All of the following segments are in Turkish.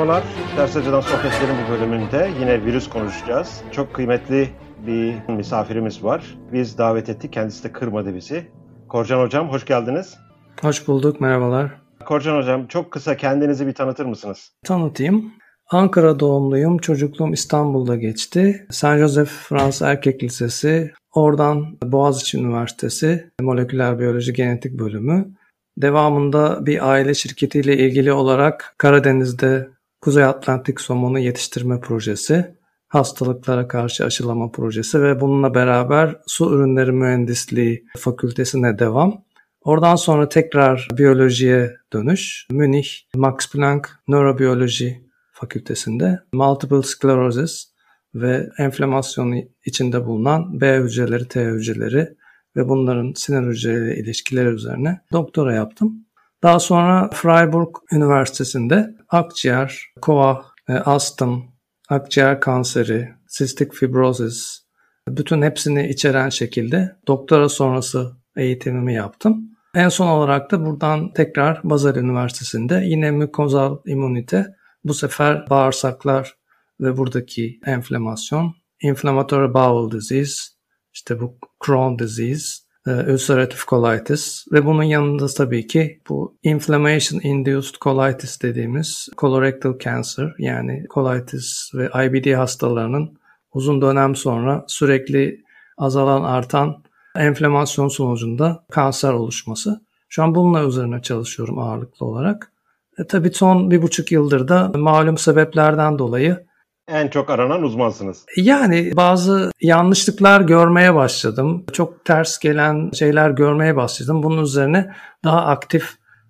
Merhabalar. Ters Açıdan Sohbetlerin bu bölümünde yine virüs konuşacağız. Çok kıymetli bir misafirimiz var. Biz davet ettik. Kendisi de kırmadı bizi. Korcan Hocam hoş geldiniz. Hoş bulduk. Merhabalar. Korcan Hocam çok kısa kendinizi bir tanıtır mısınız? Tanıtayım. Ankara doğumluyum. Çocukluğum İstanbul'da geçti. Saint Joseph Fransız Erkek Lisesi, oradan Boğaziçi Üniversitesi Moleküler Biyoloji Genetik Bölümü. Devamında bir aile şirketiyle ilgili olarak Karadeniz'de Kuzey Atlantik somonu yetiştirme projesi, hastalıklara karşı aşılama projesi ve bununla beraber su ürünleri mühendisliği fakültesine devam. Oradan sonra tekrar biyolojiye dönüş. Münih Max Planck Nörobiyoloji Fakültesinde Multiple Sclerosis ve enflamasyonu içinde bulunan B hücreleri, T hücreleri ve bunların sinir hücreleriyle ilişkileri üzerine doktora yaptım. Daha sonra Freiburg Üniversitesi'nde akciğer, koa, e, astım, akciğer kanseri, sistik fibrosis, bütün hepsini içeren şekilde doktora sonrası eğitimimi yaptım. En son olarak da buradan tekrar Basel Üniversitesi'nde yine mükozal immünite, bu sefer bağırsaklar ve buradaki enflamasyon, inflammatory bowel disease, işte bu Crohn disease, ulcerative colitis ve bunun yanında tabii ki bu inflammation induced colitis dediğimiz colorectal cancer yani colitis ve IBD hastalarının uzun dönem sonra sürekli azalan artan enflamasyon sonucunda kanser oluşması. Şu an bununla üzerine çalışıyorum ağırlıklı olarak. E, tabii son bir buçuk yıldır da malum sebeplerden dolayı en çok aranan uzmansınız. Yani bazı yanlışlıklar görmeye başladım. Çok ters gelen şeyler görmeye başladım. Bunun üzerine daha aktif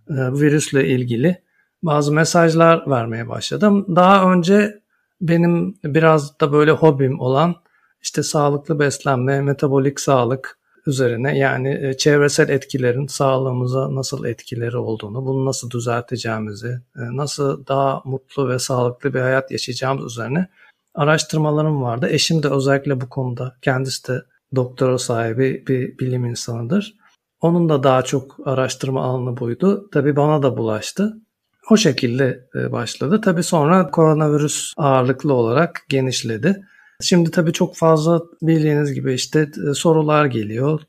e, virüsle ilgili bazı mesajlar vermeye başladım. Daha önce benim biraz da böyle hobim olan işte sağlıklı beslenme, metabolik sağlık, üzerine yani e, çevresel etkilerin sağlığımıza nasıl etkileri olduğunu, bunu nasıl düzelteceğimizi, e, nasıl daha mutlu ve sağlıklı bir hayat yaşayacağımız üzerine araştırmalarım vardı. Eşim de özellikle bu konuda kendisi de doktora sahibi bir bilim insanıdır. Onun da daha çok araştırma alanı buydu. Tabii bana da bulaştı. O şekilde e, başladı. Tabii sonra koronavirüs ağırlıklı olarak genişledi. Şimdi tabii çok fazla bildiğiniz gibi işte e, sorular geliyor.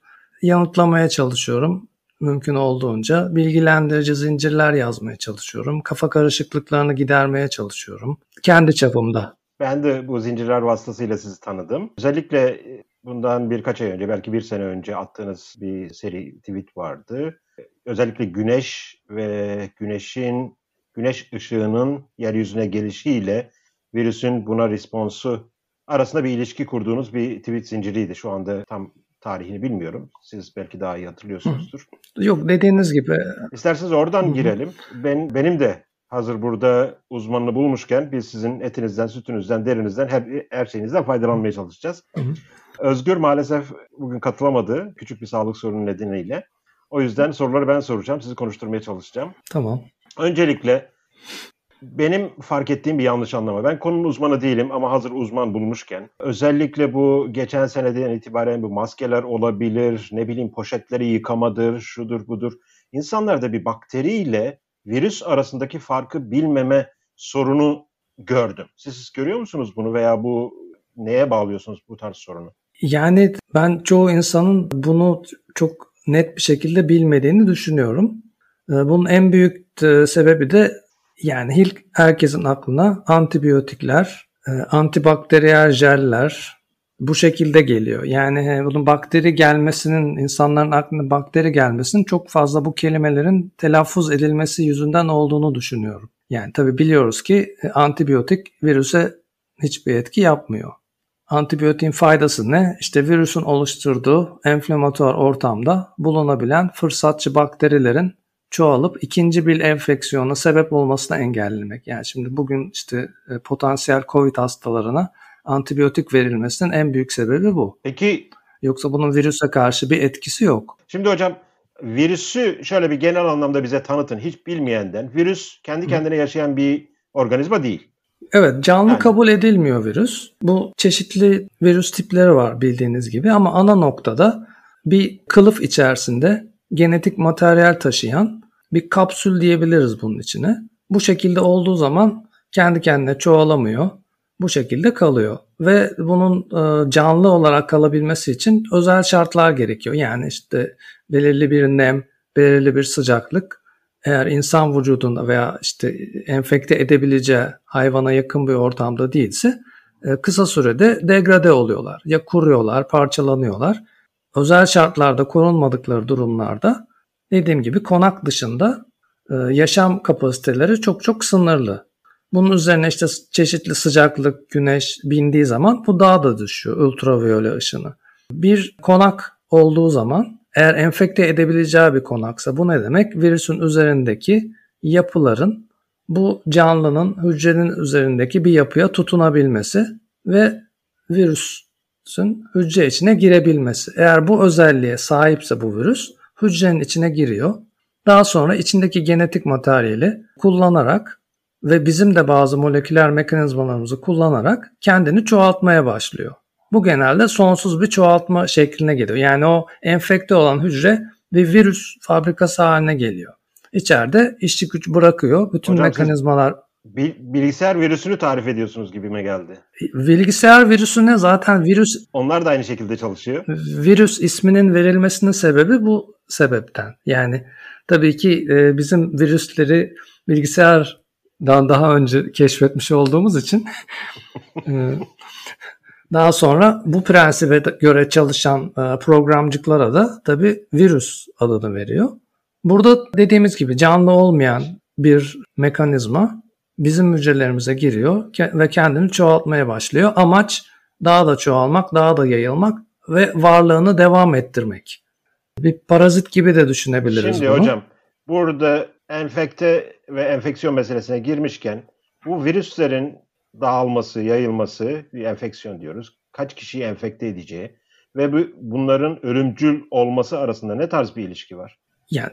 Yanıtlamaya çalışıyorum mümkün olduğunca. Bilgilendirici zincirler yazmaya çalışıyorum. Kafa karışıklıklarını gidermeye çalışıyorum. Kendi çapımda. Ben de bu zincirler vasıtasıyla sizi tanıdım. Özellikle e, bundan birkaç ay önce, belki bir sene önce attığınız bir seri tweet vardı. Özellikle güneş ve güneşin, güneş ışığının yeryüzüne gelişiyle virüsün buna responsu arasında bir ilişki kurduğunuz bir tweet zinciriydi. Şu anda tam tarihini bilmiyorum. Siz belki daha iyi hatırlıyorsunuzdur. Yok dediğiniz gibi. İsterseniz oradan Hı-hı. girelim. Ben benim de hazır burada uzmanını bulmuşken biz sizin etinizden, sütünüzden, derinizden her, her şeyinizden faydalanmaya çalışacağız. Hı-hı. Özgür maalesef bugün katılamadı küçük bir sağlık sorunu nedeniyle. O yüzden soruları ben soracağım. Sizi konuşturmaya çalışacağım. Tamam. Öncelikle benim fark ettiğim bir yanlış anlama. Ben konunun uzmanı değilim ama hazır uzman bulmuşken özellikle bu geçen seneden itibaren bu maskeler olabilir, ne bileyim poşetleri yıkamadır, şudur budur. İnsanlarda bir bakteriyle virüs arasındaki farkı bilmeme sorunu gördüm. Siz, siz görüyor musunuz bunu veya bu neye bağlıyorsunuz bu tarz sorunu? Yani ben çoğu insanın bunu çok net bir şekilde bilmediğini düşünüyorum. Ee, bunun en büyük e, sebebi de yani ilk herkesin aklına antibiyotikler, e, antibakteriyel jeller bu şekilde geliyor. Yani bunun bakteri gelmesinin, insanların aklına bakteri gelmesinin çok fazla bu kelimelerin telaffuz edilmesi yüzünden olduğunu düşünüyorum. Yani tabi biliyoruz ki e, antibiyotik virüse hiçbir etki yapmıyor. Antibiyotiğin faydası ne? İşte virüsün oluşturduğu enflamatuar ortamda bulunabilen fırsatçı bakterilerin çoğalıp ikinci bir enfeksiyona sebep olmasına engellemek. Yani şimdi bugün işte e, potansiyel COVID hastalarına antibiyotik verilmesinin en büyük sebebi bu. Peki Yoksa bunun virüse karşı bir etkisi yok. Şimdi hocam virüsü şöyle bir genel anlamda bize tanıtın hiç bilmeyenden. Virüs kendi kendine yaşayan bir organizma değil. Evet canlı yani. kabul edilmiyor virüs. Bu çeşitli virüs tipleri var bildiğiniz gibi ama ana noktada bir kılıf içerisinde genetik materyal taşıyan bir kapsül diyebiliriz bunun içine. Bu şekilde olduğu zaman kendi kendine çoğalamıyor. Bu şekilde kalıyor ve bunun e, canlı olarak kalabilmesi için özel şartlar gerekiyor. Yani işte belirli bir nem, belirli bir sıcaklık eğer insan vücudunda veya işte enfekte edebileceği hayvana yakın bir ortamda değilse e, kısa sürede degrade oluyorlar. Ya kuruyorlar, parçalanıyorlar. Özel şartlarda korunmadıkları durumlarda dediğim gibi konak dışında e, yaşam kapasiteleri çok çok sınırlı. Bunun üzerine işte çeşitli sıcaklık, güneş bindiği zaman bu daha da düşüyor ultraviyole ışını. Bir konak olduğu zaman eğer enfekte edebileceği bir konaksa bu ne demek? Virüsün üzerindeki yapıların bu canlının hücrenin üzerindeki bir yapıya tutunabilmesi ve virüsün hücre içine girebilmesi. Eğer bu özelliğe sahipse bu virüs hücrenin içine giriyor. Daha sonra içindeki genetik materyali kullanarak ve bizim de bazı moleküler mekanizmalarımızı kullanarak kendini çoğaltmaya başlıyor. Bu genelde sonsuz bir çoğaltma şekline geliyor. Yani o enfekte olan hücre bir virüs fabrikası haline geliyor. İçeride işçi güç bırakıyor. Bütün Hocam mekanizmalar bilgisayar virüsünü tarif ediyorsunuz gibime geldi. Bilgisayar virüsüne zaten virüs... Onlar da aynı şekilde çalışıyor. Virüs isminin verilmesinin sebebi bu sebepten. Yani tabii ki e, bizim virüsleri bilgisayardan daha önce keşfetmiş olduğumuz için e, daha sonra bu prensibe göre çalışan e, programcıklara da tabii virüs adını veriyor. Burada dediğimiz gibi canlı olmayan bir mekanizma bizim hücrelerimize giriyor ve kendini çoğaltmaya başlıyor. Amaç daha da çoğalmak, daha da yayılmak ve varlığını devam ettirmek. Bir parazit gibi de düşünebiliriz Şimdi bunu. hocam burada enfekte ve enfeksiyon meselesine girmişken bu virüslerin dağılması, yayılması, bir enfeksiyon diyoruz. Kaç kişiyi enfekte edeceği ve bu, bunların ölümcül olması arasında ne tarz bir ilişki var? Yani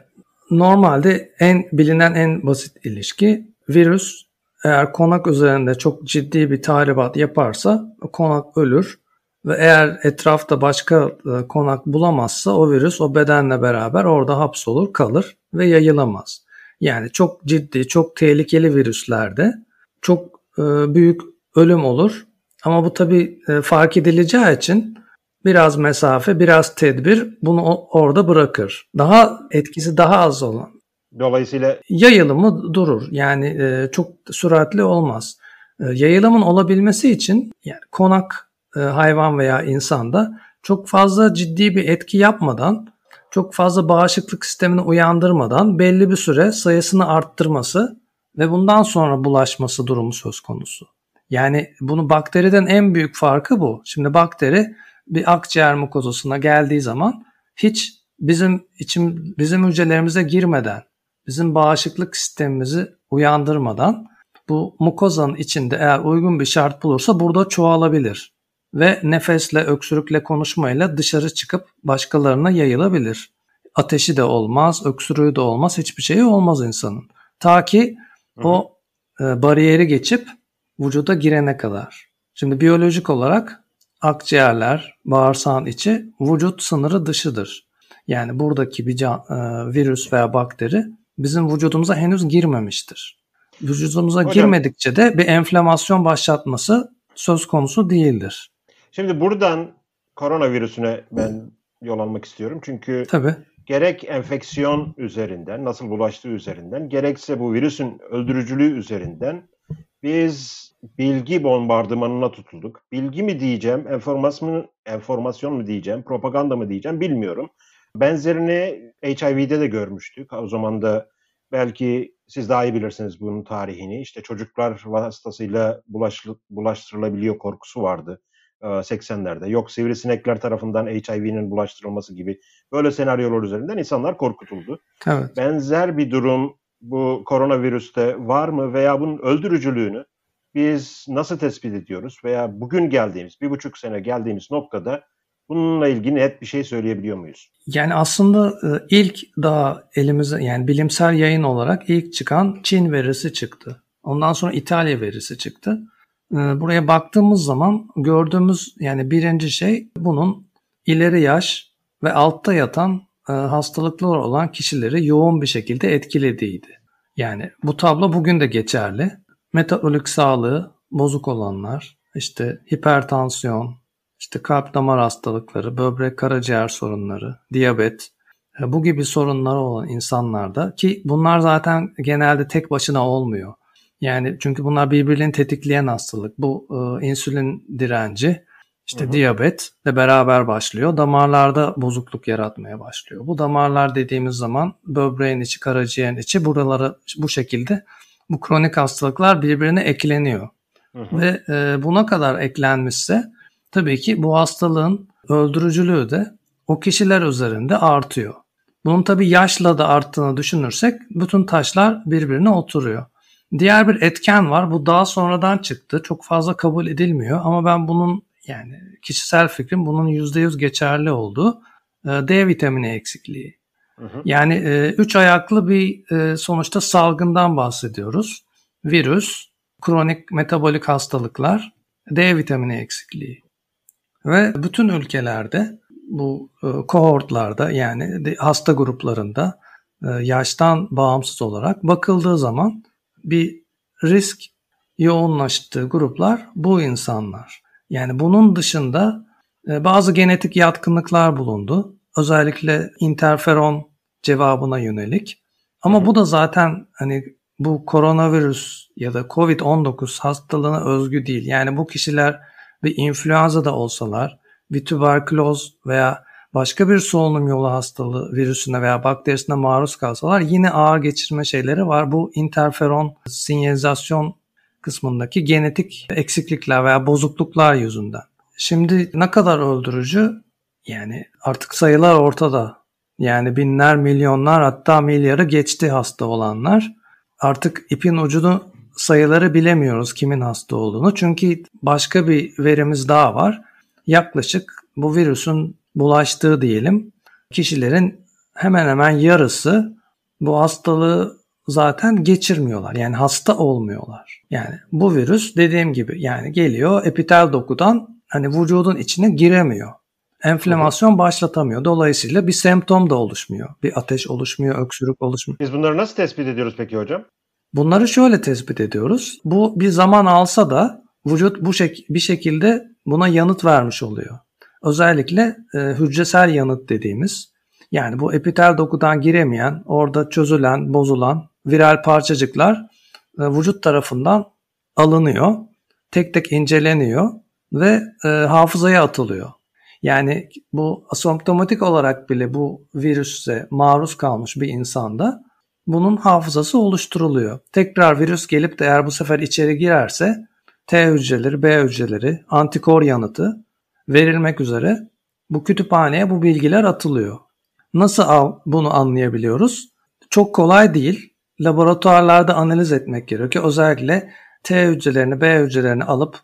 normalde en bilinen en basit ilişki virüs eğer konak üzerinde çok ciddi bir tahribat yaparsa konak ölür ve eğer etrafta başka e, konak bulamazsa o virüs o bedenle beraber orada hapsolur kalır ve yayılamaz. Yani çok ciddi, çok tehlikeli virüslerde çok e, büyük ölüm olur. Ama bu tabi e, fark edileceği için biraz mesafe, biraz tedbir bunu orada bırakır. Daha etkisi daha az olan Dolayısıyla yayılımı durur. Yani e, çok süratli olmaz. E, yayılımın olabilmesi için yani konak e, hayvan veya insanda çok fazla ciddi bir etki yapmadan, çok fazla bağışıklık sistemini uyandırmadan belli bir süre sayısını arttırması ve bundan sonra bulaşması durumu söz konusu. Yani bunu bakteriden en büyük farkı bu. Şimdi bakteri bir akciğer mukozasına geldiği zaman hiç bizim içim bizim hücrelerimize girmeden bizim bağışıklık sistemimizi uyandırmadan bu mukozanın içinde eğer uygun bir şart bulursa burada çoğalabilir ve nefesle, öksürükle, konuşmayla dışarı çıkıp başkalarına yayılabilir. Ateşi de olmaz, öksürüğü de olmaz, hiçbir şeyi olmaz insanın. Ta ki o e, bariyeri geçip vücuda girene kadar. Şimdi biyolojik olarak akciğerler, bağırsağın içi vücut sınırı dışıdır. Yani buradaki bir can, e, virüs veya bakteri bizim vücudumuza henüz girmemiştir. Vücudumuza Hocam, girmedikçe de bir enflamasyon başlatması söz konusu değildir. Şimdi buradan koronavirüsüne ben yol almak istiyorum. Çünkü Tabii. gerek enfeksiyon üzerinden, nasıl bulaştığı üzerinden, gerekse bu virüsün öldürücülüğü üzerinden biz bilgi bombardımanına tutulduk. Bilgi mi diyeceğim, enformasyon, enformasyon mu diyeceğim, propaganda mı diyeceğim bilmiyorum. Benzerini HIV'de de görmüştük. O zaman da belki siz daha iyi bilirsiniz bunun tarihini. İşte çocuklar vasıtasıyla bulaştırılabiliyor korkusu vardı 80'lerde. E, Yok sivrisinekler tarafından HIV'nin bulaştırılması gibi böyle senaryolar üzerinden insanlar korkutuldu. Evet. Benzer bir durum bu koronavirüste var mı veya bunun öldürücülüğünü biz nasıl tespit ediyoruz veya bugün geldiğimiz, bir buçuk sene geldiğimiz noktada Bununla ilgili net bir şey söyleyebiliyor muyuz? Yani aslında e, ilk daha elimize yani bilimsel yayın olarak ilk çıkan Çin verisi çıktı. Ondan sonra İtalya verisi çıktı. E, buraya baktığımız zaman gördüğümüz yani birinci şey bunun ileri yaş ve altta yatan e, hastalıklar olan kişileri yoğun bir şekilde etkilediğiydi. Yani bu tablo bugün de geçerli. metabolik sağlığı bozuk olanlar, işte hipertansiyon, işte kalp damar hastalıkları, böbrek karaciğer sorunları, diyabet, e, bu gibi sorunları olan insanlarda ki bunlar zaten genelde tek başına olmuyor. Yani çünkü bunlar birbirini tetikleyen hastalık. Bu e, insülin direnci, işte hı hı. diyabetle beraber başlıyor. Damarlarda bozukluk yaratmaya başlıyor. Bu damarlar dediğimiz zaman böbreğin içi, karaciğerin içi buraları bu şekilde bu kronik hastalıklar birbirine ekleniyor. Hı hı. Ve e, buna kadar eklenmişse tabii ki bu hastalığın öldürücülüğü de o kişiler üzerinde artıyor. Bunun tabii yaşla da arttığını düşünürsek bütün taşlar birbirine oturuyor. Diğer bir etken var. Bu daha sonradan çıktı. Çok fazla kabul edilmiyor ama ben bunun yani kişisel fikrim bunun %100 geçerli olduğu e, D vitamini eksikliği. Hı hı. Yani e, üç ayaklı bir e, sonuçta salgından bahsediyoruz. Virüs, kronik metabolik hastalıklar, D vitamini eksikliği. Ve bütün ülkelerde bu kohortlarda yani hasta gruplarında yaştan bağımsız olarak bakıldığı zaman bir risk yoğunlaştığı gruplar bu insanlar. Yani bunun dışında e, bazı genetik yatkınlıklar bulundu. Özellikle interferon cevabına yönelik. Ama bu da zaten hani bu koronavirüs ya da COVID-19 hastalığına özgü değil. Yani bu kişiler bir influenza da olsalar, bir tüberküloz veya başka bir solunum yolu hastalığı virüsüne veya bakterisine maruz kalsalar yine ağır geçirme şeyleri var. Bu interferon sinyalizasyon kısmındaki genetik eksiklikler veya bozukluklar yüzünden. Şimdi ne kadar öldürücü? Yani artık sayılar ortada. Yani binler, milyonlar hatta milyarı geçti hasta olanlar. Artık ipin ucunu sayıları bilemiyoruz kimin hasta olduğunu. Çünkü başka bir verimiz daha var. Yaklaşık bu virüsün bulaştığı diyelim kişilerin hemen hemen yarısı bu hastalığı zaten geçirmiyorlar. Yani hasta olmuyorlar. Yani bu virüs dediğim gibi yani geliyor epitel dokudan hani vücudun içine giremiyor. Enflamasyon başlatamıyor. Dolayısıyla bir semptom da oluşmuyor. Bir ateş oluşmuyor, öksürük oluşmuyor. Biz bunları nasıl tespit ediyoruz peki hocam? Bunları şöyle tespit ediyoruz. Bu bir zaman alsa da vücut bu şek bir şekilde buna yanıt vermiş oluyor. Özellikle e, hücresel yanıt dediğimiz yani bu epitel dokudan giremeyen, orada çözülen, bozulan viral parçacıklar e, vücut tarafından alınıyor. Tek tek inceleniyor ve e, hafızaya atılıyor. Yani bu asomptomatik olarak bile bu virüse maruz kalmış bir insanda bunun hafızası oluşturuluyor. Tekrar virüs gelip de eğer bu sefer içeri girerse T hücreleri, B hücreleri, antikor yanıtı verilmek üzere bu kütüphaneye bu bilgiler atılıyor. Nasıl bunu anlayabiliyoruz? Çok kolay değil. Laboratuvarlarda analiz etmek gerekiyor. Özellikle T hücrelerini, B hücrelerini alıp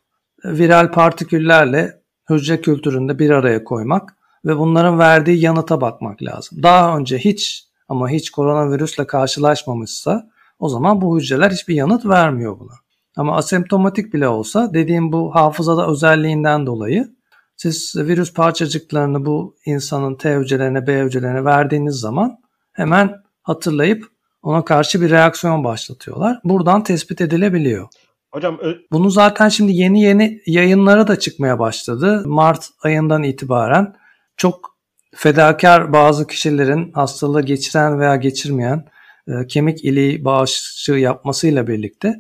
viral partiküllerle hücre kültüründe bir araya koymak ve bunların verdiği yanıta bakmak lazım. Daha önce hiç ama hiç koronavirüsle karşılaşmamışsa o zaman bu hücreler hiçbir yanıt vermiyor buna. Ama asemptomatik bile olsa dediğim bu hafızada özelliğinden dolayı siz virüs parçacıklarını bu insanın T hücrelerine, B hücrelerine verdiğiniz zaman hemen hatırlayıp ona karşı bir reaksiyon başlatıyorlar. Buradan tespit edilebiliyor. Hocam bunu zaten şimdi yeni yeni yayınlara da çıkmaya başladı. Mart ayından itibaren çok fedakar bazı kişilerin hastalığı geçiren veya geçirmeyen e, kemik iliği bağışı yapmasıyla birlikte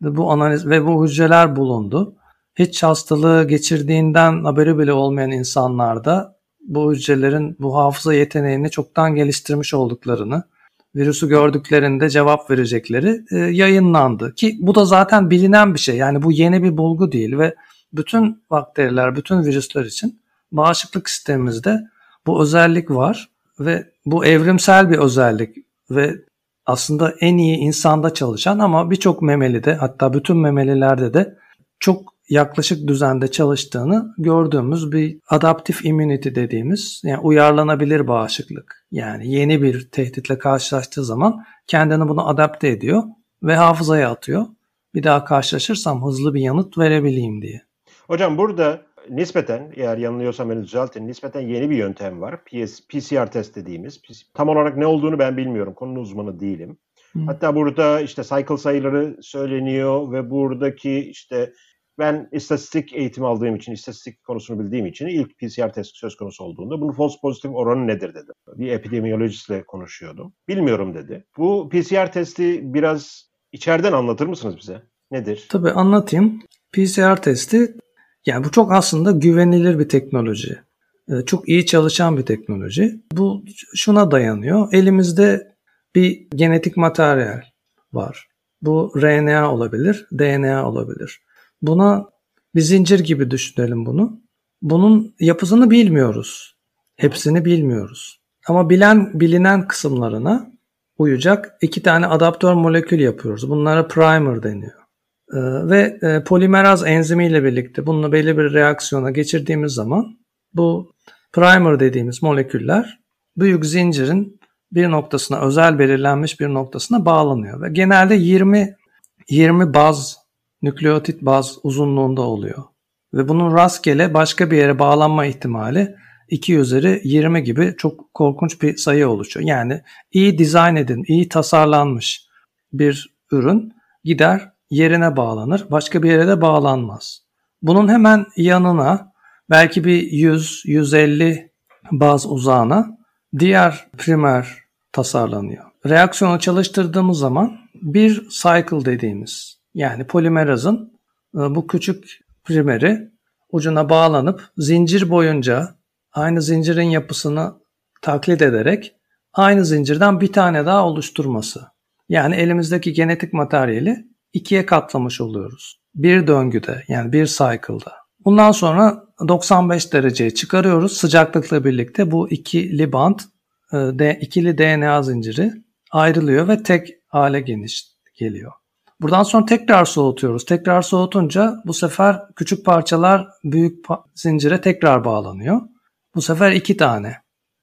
bu analiz ve bu hücreler bulundu hiç hastalığı geçirdiğinden haberi bile olmayan insanlarda bu hücrelerin bu hafıza yeteneğini çoktan geliştirmiş olduklarını, virüsü gördüklerinde cevap verecekleri e, yayınlandı. Ki bu da zaten bilinen bir şey. Yani bu yeni bir bulgu değil ve bütün bakteriler, bütün virüsler için bağışıklık sistemimizde bu özellik var ve bu evrimsel bir özellik ve aslında en iyi insanda çalışan ama birçok memelide hatta bütün memelilerde de çok yaklaşık düzende çalıştığını gördüğümüz bir adaptif immunity dediğimiz yani uyarlanabilir bağışıklık. Yani yeni bir tehditle karşılaştığı zaman kendini bunu adapte ediyor ve hafızaya atıyor. Bir daha karşılaşırsam hızlı bir yanıt verebileyim diye. Hocam burada nispeten eğer yanılıyorsam beni düzeltin nispeten yeni bir yöntem var. PS, PCR test dediğimiz. Tam olarak ne olduğunu ben bilmiyorum. Konunun uzmanı değilim. Hı. Hatta burada işte cycle sayıları söyleniyor ve buradaki işte ben istatistik eğitimi aldığım için, istatistik konusunu bildiğim için ilk PCR testi söz konusu olduğunda bunun false pozitif oranı nedir dedi. Bir epidemiyolojistle konuşuyordum. Bilmiyorum dedi. Bu PCR testi biraz içeriden anlatır mısınız bize? Nedir? Tabii anlatayım. PCR testi yani bu çok aslında güvenilir bir teknoloji. Ee, çok iyi çalışan bir teknoloji. Bu şuna dayanıyor. Elimizde bir genetik materyal var. Bu RNA olabilir, DNA olabilir. Buna bir zincir gibi düşünelim bunu. Bunun yapısını bilmiyoruz. Hepsini bilmiyoruz. Ama bilen bilinen kısımlarına uyacak iki tane adaptör molekül yapıyoruz. Bunlara primer deniyor. Ee, ve e, polimeraz enzimiyle birlikte bunu belli bir reaksiyona geçirdiğimiz zaman bu primer dediğimiz moleküller büyük zincirin bir noktasına özel belirlenmiş bir noktasına bağlanıyor ve genelde 20 20 baz nükleotit baz uzunluğunda oluyor. Ve bunun rastgele başka bir yere bağlanma ihtimali 2 üzeri 20 gibi çok korkunç bir sayı oluşuyor. Yani iyi dizayn edin, iyi tasarlanmış bir ürün gider yerine bağlanır. Başka bir yere de bağlanmaz. Bunun hemen yanına belki bir 100-150 baz uzağına diğer primer tasarlanıyor. Reaksiyonu çalıştırdığımız zaman bir cycle dediğimiz yani polimerazın e, bu küçük primeri ucuna bağlanıp zincir boyunca aynı zincirin yapısını taklit ederek aynı zincirden bir tane daha oluşturması. Yani elimizdeki genetik materyali ikiye katlamış oluyoruz. Bir döngüde yani bir cycle'da. Bundan sonra 95 dereceye çıkarıyoruz. Sıcaklıkla birlikte bu ikili band, e, ikili DNA zinciri ayrılıyor ve tek hale geniş geliyor. Buradan sonra tekrar soğutuyoruz. Tekrar soğutunca bu sefer küçük parçalar büyük zincire tekrar bağlanıyor. Bu sefer iki tane.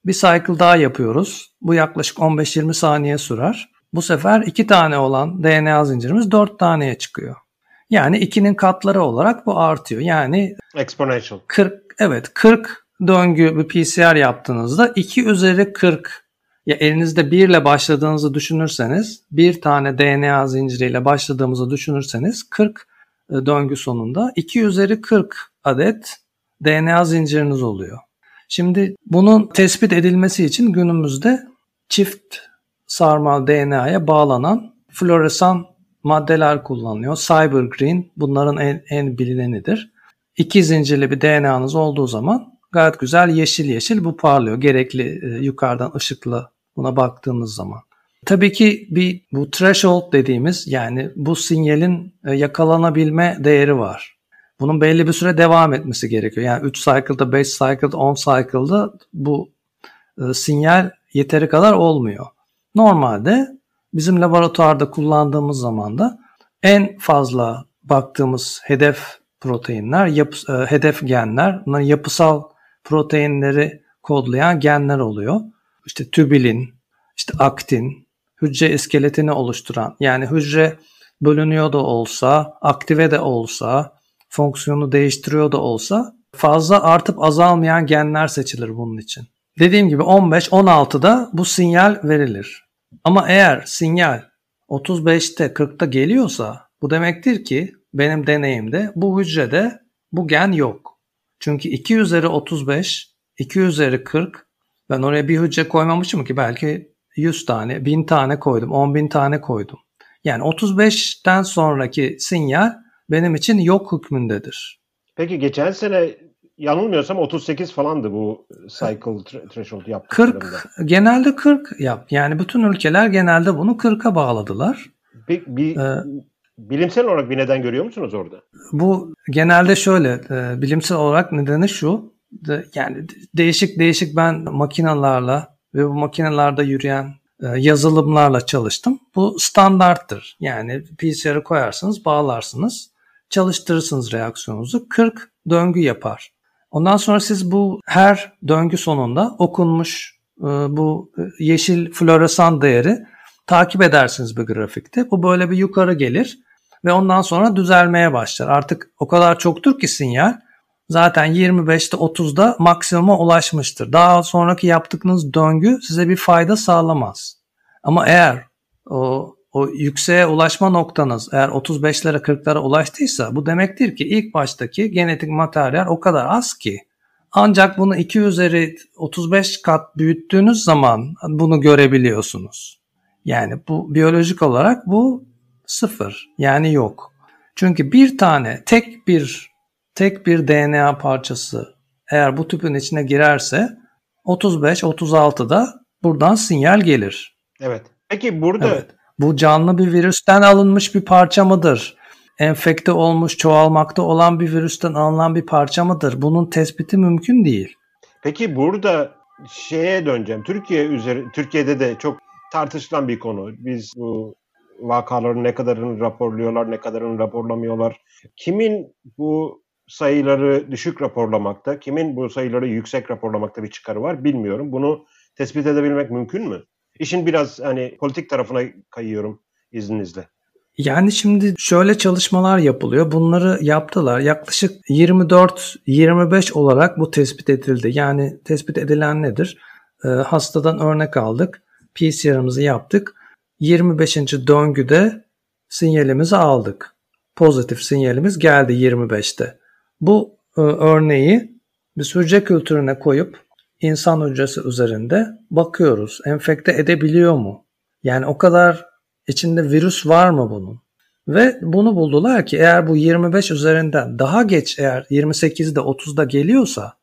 Bir cycle daha yapıyoruz. Bu yaklaşık 15-20 saniye sürer. Bu sefer iki tane olan DNA zincirimiz dört taneye çıkıyor. Yani ikinin katları olarak bu artıyor. Yani exponential. 40 evet 40 döngü bir PCR yaptığınızda 2 üzeri 40 ya elinizde 1 ile başladığınızı düşünürseniz bir tane DNA zinciriyle başladığımızı düşünürseniz 40 e, döngü sonunda 2 üzeri 40 adet DNA zinciriniz oluyor. Şimdi bunun tespit edilmesi için günümüzde çift sarmal DNA'ya bağlanan floresan maddeler kullanılıyor. Cyber Green bunların en, en bilinenidir. İki zincirli bir DNA'nız olduğu zaman gayet güzel yeşil yeşil bu parlıyor. Gerekli e, yukarıdan ışıklı buna baktığımız zaman. Tabii ki bir bu threshold dediğimiz yani bu sinyalin e, yakalanabilme değeri var. Bunun belli bir süre devam etmesi gerekiyor. Yani 3 cycle'da, 5 cycle'da, 10 cycle'da bu e, sinyal yeteri kadar olmuyor. Normalde bizim laboratuvarda kullandığımız zaman da en fazla baktığımız hedef proteinler, yapı, e, hedef genler, bunlar yapısal proteinleri kodlayan genler oluyor işte tübilin, işte aktin, hücre iskeletini oluşturan yani hücre bölünüyor da olsa, aktive de olsa, fonksiyonu değiştiriyor da olsa fazla artıp azalmayan genler seçilir bunun için. Dediğim gibi 15-16'da bu sinyal verilir. Ama eğer sinyal 35'te 40'ta geliyorsa bu demektir ki benim deneyimde bu hücrede bu gen yok. Çünkü 2 üzeri 35, 2 üzeri 40 ben oraya bir hücre koymamışım ki belki 100 tane, 1000 tane koydum, 10 bin tane koydum. Yani 35'ten sonraki sinyal benim için yok hükmündedir. Peki geçen sene yanılmıyorsam 38 falandı bu cycle threshold yaptıklarında. 40, genelde 40 yap. Yani bütün ülkeler genelde bunu 40'a bağladılar. Bir, bir ee, bilimsel olarak bir neden görüyor musunuz orada? Bu genelde şöyle, e, bilimsel olarak nedeni şu de, yani değişik değişik ben makinalarla ve bu makinalarda yürüyen e, yazılımlarla çalıştım. Bu standarttır. Yani PCR'ı koyarsınız, bağlarsınız, çalıştırırsınız reaksiyonunuzu. 40 döngü yapar. Ondan sonra siz bu her döngü sonunda okunmuş e, bu yeşil floresan değeri takip edersiniz bir grafikte. Bu böyle bir yukarı gelir ve ondan sonra düzelmeye başlar. Artık o kadar çoktur ki sinyal zaten 25'te 30'da maksimuma ulaşmıştır. Daha sonraki yaptığınız döngü size bir fayda sağlamaz. Ama eğer o o yükseğe ulaşma noktanız eğer 35'lere 40'lara ulaştıysa bu demektir ki ilk baştaki genetik materyal o kadar az ki ancak bunu 2 üzeri 35 kat büyüttüğünüz zaman bunu görebiliyorsunuz. Yani bu biyolojik olarak bu sıfır yani yok. Çünkü bir tane tek bir tek bir DNA parçası eğer bu tüpün içine girerse 35-36'da buradan sinyal gelir. Evet. Peki burada evet. Bu canlı bir virüsten alınmış bir parça mıdır? Enfekte olmuş, çoğalmakta olan bir virüsten alınan bir parça mıdır? Bunun tespiti mümkün değil. Peki burada şeye döneceğim. Türkiye üzeri Türkiye'de de çok tartışılan bir konu. Biz bu vakaların ne kadarını raporluyorlar, ne kadarını raporlamıyorlar. Kimin bu sayıları düşük raporlamakta, kimin bu sayıları yüksek raporlamakta bir çıkarı var bilmiyorum. Bunu tespit edebilmek mümkün mü? İşin biraz hani politik tarafına kayıyorum izninizle. Yani şimdi şöyle çalışmalar yapılıyor. Bunları yaptılar. Yaklaşık 24-25 olarak bu tespit edildi. Yani tespit edilen nedir? Ee, hastadan örnek aldık. PCR'ımızı yaptık. 25. döngüde sinyalimizi aldık. Pozitif sinyalimiz geldi 25'te. Bu e, örneği bir hücre kültürüne koyup insan hücresi üzerinde bakıyoruz. Enfekte edebiliyor mu? Yani o kadar içinde virüs var mı bunun? Ve bunu buldular ki eğer bu 25 üzerinden daha geç eğer 28'de 30'da geliyorsa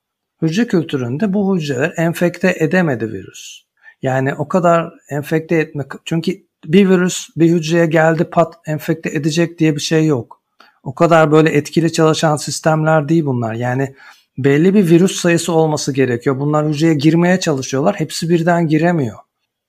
hücre kültüründe bu hücreler enfekte edemedi virüs. Yani o kadar enfekte etmek çünkü bir virüs bir hücreye geldi pat enfekte edecek diye bir şey yok. O kadar böyle etkili çalışan sistemler değil bunlar. Yani belli bir virüs sayısı olması gerekiyor. Bunlar hücreye girmeye çalışıyorlar. Hepsi birden giremiyor.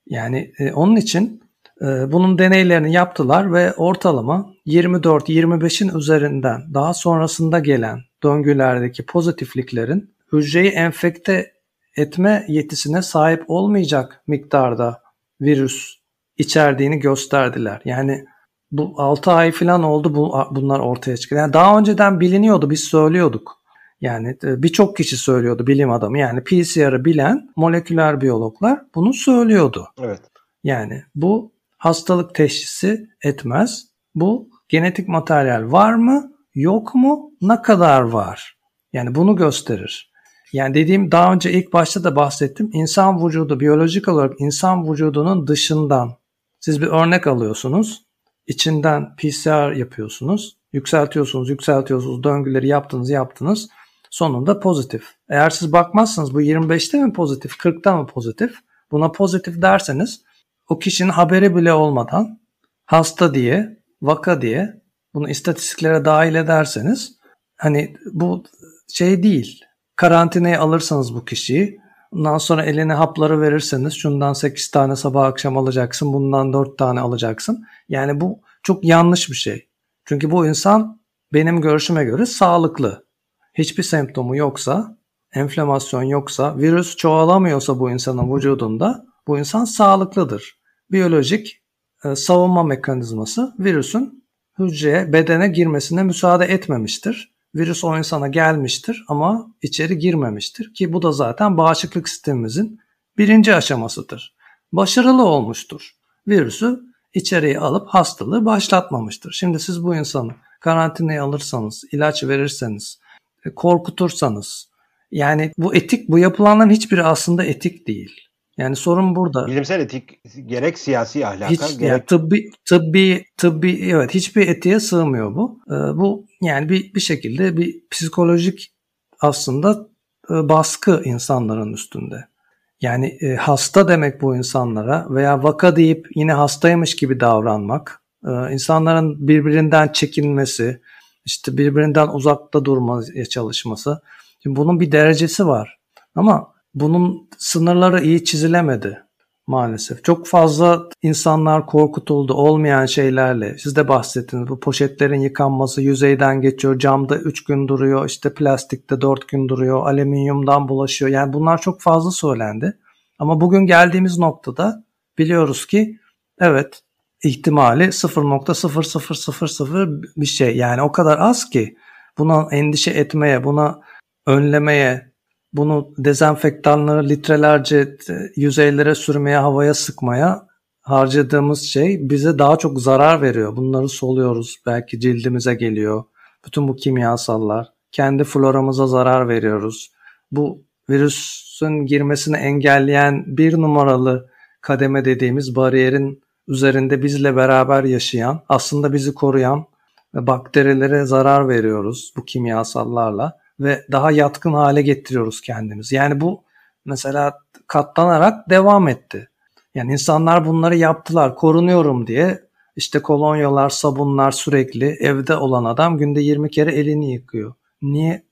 Yani e, onun için e, bunun deneylerini yaptılar ve ortalama 24-25'in üzerinden daha sonrasında gelen döngülerdeki pozitifliklerin hücreyi enfekte etme yetisine sahip olmayacak miktarda virüs içerdiğini gösterdiler. Yani bu 6 ay falan oldu bu, bunlar ortaya çıktı. Yani daha önceden biliniyordu biz söylüyorduk. Yani e, birçok kişi söylüyordu bilim adamı. Yani PCR'ı bilen moleküler biyologlar bunu söylüyordu. Evet. Yani bu hastalık teşhisi etmez. Bu genetik materyal var mı, yok mu, ne kadar var? Yani bunu gösterir. Yani dediğim daha önce ilk başta da bahsettim. İnsan vücudu biyolojik olarak insan vücudunun dışından siz bir örnek alıyorsunuz. içinden PCR yapıyorsunuz. Yükseltiyorsunuz, yükseltiyorsunuz, döngüleri yaptınız, yaptınız. Sonunda pozitif. Eğer siz bakmazsanız bu 25'te mi pozitif, 40'ta mı pozitif? Buna pozitif derseniz o kişinin haberi bile olmadan hasta diye, vaka diye bunu istatistiklere dahil ederseniz hani bu şey değil. Karantinaya alırsanız bu kişiyi ondan sonra eline hapları verirseniz şundan 8 tane sabah akşam alacaksın bundan 4 tane alacaksın. Yani bu çok yanlış bir şey. Çünkü bu insan benim görüşüme göre sağlıklı. Hiçbir semptomu yoksa, enflamasyon yoksa, virüs çoğalamıyorsa bu insanın vücudunda bu insan sağlıklıdır. Biyolojik e, savunma mekanizması virüsün hücreye, bedene girmesine müsaade etmemiştir. Virüs o insana gelmiştir ama içeri girmemiştir ki bu da zaten bağışıklık sistemimizin birinci aşamasıdır. Başarılı olmuştur. Virüsü içeriye alıp hastalığı başlatmamıştır. Şimdi siz bu insanı karantinaya alırsanız, ilaç verirseniz, korkutursanız yani bu etik bu yapılanların hiçbiri aslında etik değil. Yani sorun burada. Bilimsel etik gerek siyasi ahlaka Hiç, gerek yani tıbbi tıbbi tıbbi evet hiçbir etiğe sığmıyor bu. Ee, bu yani bir bir şekilde bir psikolojik aslında e, baskı insanların üstünde. Yani e, hasta demek bu insanlara veya vaka deyip yine hastaymış gibi davranmak, e, insanların birbirinden çekinmesi, işte birbirinden uzakta durmaya çalışması. Şimdi bunun bir derecesi var. Ama bunun sınırları iyi çizilemedi maalesef. Çok fazla insanlar korkutuldu olmayan şeylerle. Siz de bahsettiniz bu poşetlerin yıkanması yüzeyden geçiyor. Camda 3 gün duruyor. işte plastikte 4 gün duruyor. Alüminyumdan bulaşıyor. Yani bunlar çok fazla söylendi. Ama bugün geldiğimiz noktada biliyoruz ki evet ihtimali 0.0000 bir şey. Yani o kadar az ki buna endişe etmeye, buna önlemeye, bunu dezenfektanları litrelerce yüzeylere sürmeye, havaya sıkmaya harcadığımız şey bize daha çok zarar veriyor. Bunları soluyoruz. Belki cildimize geliyor. Bütün bu kimyasallar. Kendi floramıza zarar veriyoruz. Bu virüsün girmesini engelleyen bir numaralı kademe dediğimiz bariyerin üzerinde bizle beraber yaşayan, aslında bizi koruyan bakterilere zarar veriyoruz bu kimyasallarla ve daha yatkın hale getiriyoruz kendimizi. Yani bu mesela katlanarak devam etti. Yani insanlar bunları yaptılar korunuyorum diye işte kolonyalar, sabunlar sürekli evde olan adam günde 20 kere elini yıkıyor. Niye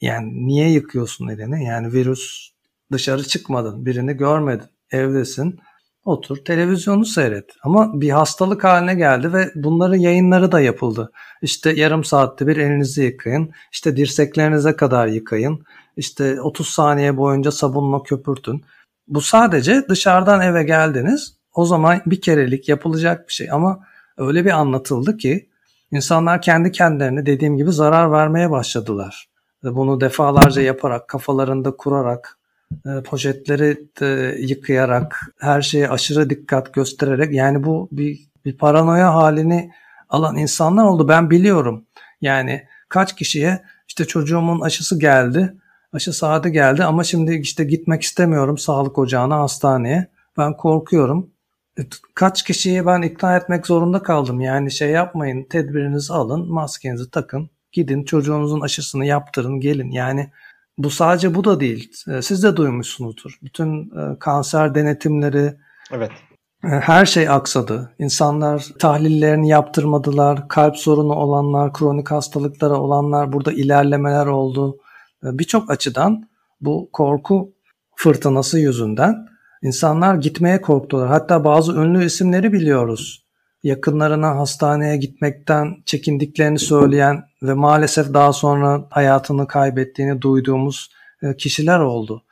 yani niye yıkıyorsun elini? Yani virüs dışarı çıkmadın, birini görmedin, evdesin. Otur televizyonu seyret. Ama bir hastalık haline geldi ve bunların yayınları da yapıldı. İşte yarım saatte bir elinizi yıkayın. İşte dirseklerinize kadar yıkayın. İşte 30 saniye boyunca sabunla köpürtün. Bu sadece dışarıdan eve geldiniz. O zaman bir kerelik yapılacak bir şey ama öyle bir anlatıldı ki insanlar kendi kendilerine dediğim gibi zarar vermeye başladılar. Bunu defalarca yaparak, kafalarında kurarak, poşetleri de yıkayarak, her şeye aşırı dikkat göstererek yani bu bir, bir paranoya halini alan insanlar oldu. Ben biliyorum. Yani kaç kişiye işte çocuğumun aşısı geldi, aşı saati geldi ama şimdi işte gitmek istemiyorum sağlık ocağına, hastaneye. Ben korkuyorum. E, kaç kişiyi ben ikna etmek zorunda kaldım. Yani şey yapmayın, tedbirinizi alın, maskenizi takın, gidin çocuğunuzun aşısını yaptırın, gelin. Yani bu sadece bu da değil. E, siz de duymuşsunuzdur. Bütün e, kanser denetimleri, evet. her şey aksadı. İnsanlar tahlillerini yaptırmadılar. Kalp sorunu olanlar, kronik hastalıklara olanlar burada ilerlemeler oldu. Birçok açıdan bu korku fırtınası yüzünden insanlar gitmeye korktular. Hatta bazı ünlü isimleri biliyoruz. Yakınlarına hastaneye gitmekten çekindiklerini söyleyen ve maalesef daha sonra hayatını kaybettiğini duyduğumuz e, kişiler oldu.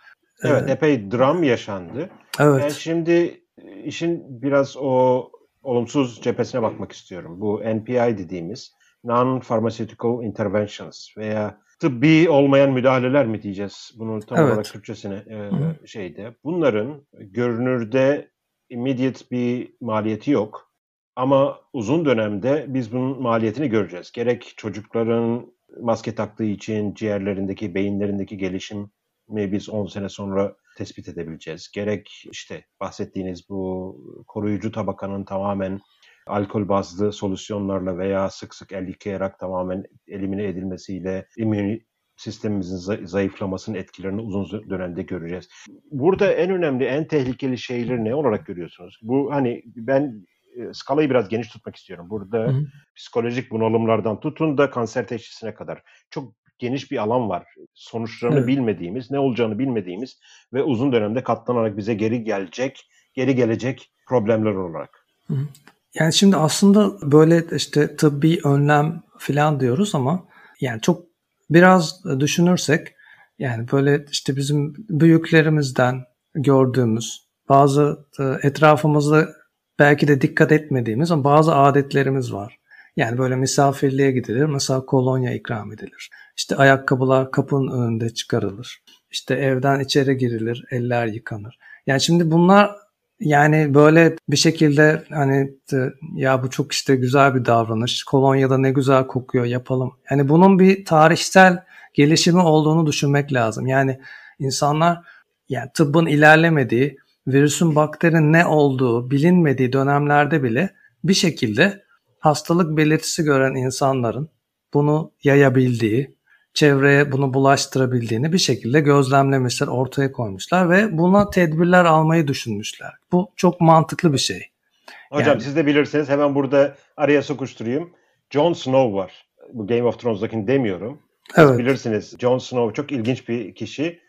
Evet, ee, epey dram yaşandı. Evet. Ben şimdi işin biraz o olumsuz cephesine bakmak istiyorum. Bu NPI dediğimiz Non-Pharmaceutical Interventions veya tıbbi olmayan müdahaleler mi diyeceğiz? Bunu tam evet. olarak Türkçesine e, şeyde. Bunların görünürde immediate bir maliyeti yok. Ama uzun dönemde biz bunun maliyetini göreceğiz. Gerek çocukların maske taktığı için ciğerlerindeki, beyinlerindeki gelişim mi biz 10 sene sonra tespit edebileceğiz. Gerek işte bahsettiğiniz bu koruyucu tabakanın tamamen alkol bazlı solüsyonlarla veya sık sık el yıkayarak tamamen elimine edilmesiyle immün sistemimizin zayıflamasının etkilerini uzun dönemde göreceğiz. Burada en önemli, en tehlikeli şeyleri ne olarak görüyorsunuz? Bu hani ben e, skalayı biraz geniş tutmak istiyorum. Burada hı hı. psikolojik bunalımlardan tutun da kanser teşhisine kadar çok geniş bir alan var. Sonuçlarını evet. bilmediğimiz, ne olacağını bilmediğimiz ve uzun dönemde katlanarak bize geri gelecek, geri gelecek problemler olarak. Hı hı. Yani şimdi aslında böyle işte tıbbi önlem falan diyoruz ama yani çok biraz düşünürsek yani böyle işte bizim büyüklerimizden gördüğümüz bazı e, etrafımızda belki de dikkat etmediğimiz ama bazı adetlerimiz var. Yani böyle misafirliğe gidilir. Mesela kolonya ikram edilir. İşte ayakkabılar kapının önünde çıkarılır. İşte evden içeri girilir. Eller yıkanır. Yani şimdi bunlar yani böyle bir şekilde hani ya bu çok işte güzel bir davranış. Kolonya'da ne güzel kokuyor yapalım. Yani bunun bir tarihsel gelişimi olduğunu düşünmek lazım. Yani insanlar yani tıbbın ilerlemediği, virüsün bakterinin ne olduğu bilinmediği dönemlerde bile bir şekilde hastalık belirtisi gören insanların bunu yayabildiği, çevreye bunu bulaştırabildiğini bir şekilde gözlemlemişler, ortaya koymuşlar ve buna tedbirler almayı düşünmüşler. Bu çok mantıklı bir şey. Hocam yani, siz de bilirsiniz hemen burada araya sokuşturayım. Jon Snow var. Bu Game of Thrones'dakini demiyorum. Siz evet. bilirsiniz Jon Snow çok ilginç bir kişi.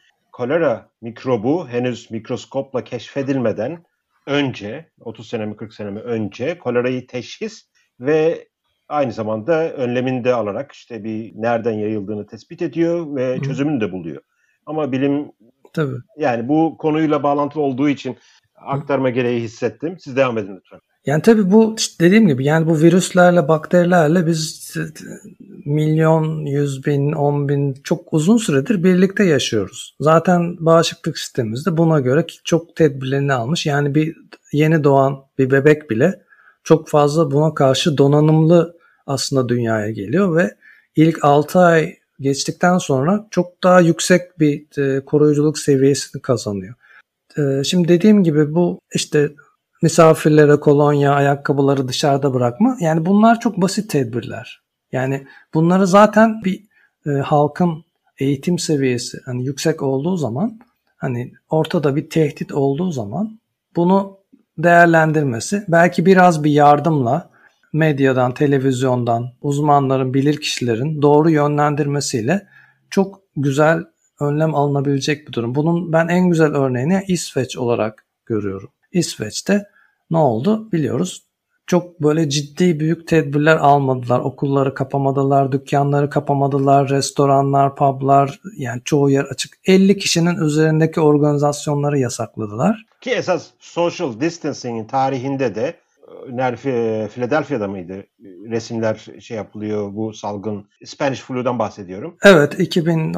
Kolera mikrobu henüz mikroskopla keşfedilmeden önce 30 sene mi 40 sene mi önce kolerayı teşhis ve aynı zamanda önlemini de alarak işte bir nereden yayıldığını tespit ediyor ve Hı. çözümünü de buluyor. Ama bilim Tabii. yani bu konuyla bağlantılı olduğu için aktarma Hı. gereği hissettim. Siz devam edin lütfen. Yani tabii bu işte dediğim gibi yani bu virüslerle, bakterilerle biz milyon, yüz bin, on bin çok uzun süredir birlikte yaşıyoruz. Zaten bağışıklık sistemimiz de buna göre çok tedbirlerini almış. Yani bir yeni doğan bir bebek bile çok fazla buna karşı donanımlı aslında dünyaya geliyor ve ilk 6 ay geçtikten sonra çok daha yüksek bir e, koruyuculuk seviyesini kazanıyor. E, şimdi dediğim gibi bu işte misafirlere kolonya, ayakkabıları dışarıda bırakma. Yani bunlar çok basit tedbirler. Yani bunları zaten bir e, halkın eğitim seviyesi hani yüksek olduğu zaman hani ortada bir tehdit olduğu zaman bunu değerlendirmesi belki biraz bir yardımla medyadan, televizyondan, uzmanların, bilir kişilerin doğru yönlendirmesiyle çok güzel önlem alınabilecek bir durum. Bunun ben en güzel örneğini İsveç olarak görüyorum. İsveç'te ne oldu biliyoruz. Çok böyle ciddi büyük tedbirler almadılar. Okulları kapamadılar, dükkanları kapamadılar, restoranlar, publar yani çoğu yer açık. 50 kişinin üzerindeki organizasyonları yasakladılar. Ki esas social distancing'in tarihinde de Nerfi Philadelphia'da mıydı? Resimler şey yapılıyor bu salgın Spanish flu'dan bahsediyorum. Evet 2000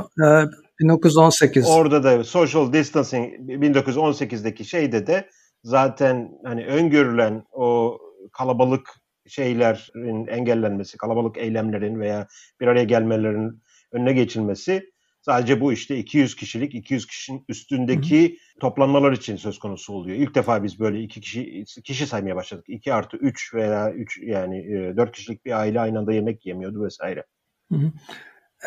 1918. Orada da social distancing 1918'deki şeyde de zaten hani öngörülen o kalabalık şeylerin engellenmesi, kalabalık eylemlerin veya bir araya gelmelerin önüne geçilmesi sadece bu işte 200 kişilik, 200 kişinin üstündeki Hı. toplanmalar için söz konusu oluyor. İlk defa biz böyle iki kişi kişi saymaya başladık. 2 artı 3 veya 3 yani 4 kişilik bir aile aynı anda yemek yemiyordu vesaire. Hı hı.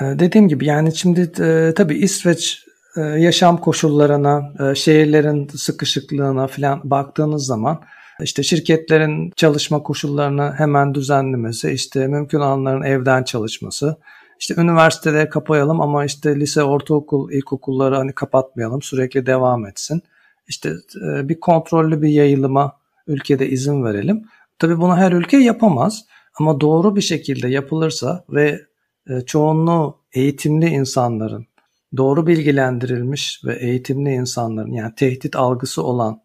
Ee, dediğim gibi yani şimdi e, tabii İsveç e, yaşam koşullarına, e, şehirlerin sıkışıklığına falan baktığınız zaman işte şirketlerin çalışma koşullarını hemen düzenlemesi, işte mümkün olanların evden çalışması, işte üniversiteleri kapayalım ama işte lise, ortaokul, ilkokulları hani kapatmayalım, sürekli devam etsin. İşte e, bir kontrollü bir yayılıma ülkede izin verelim. Tabii bunu her ülke yapamaz ama doğru bir şekilde yapılırsa ve çoğunluğu eğitimli insanların doğru bilgilendirilmiş ve eğitimli insanların yani tehdit algısı olan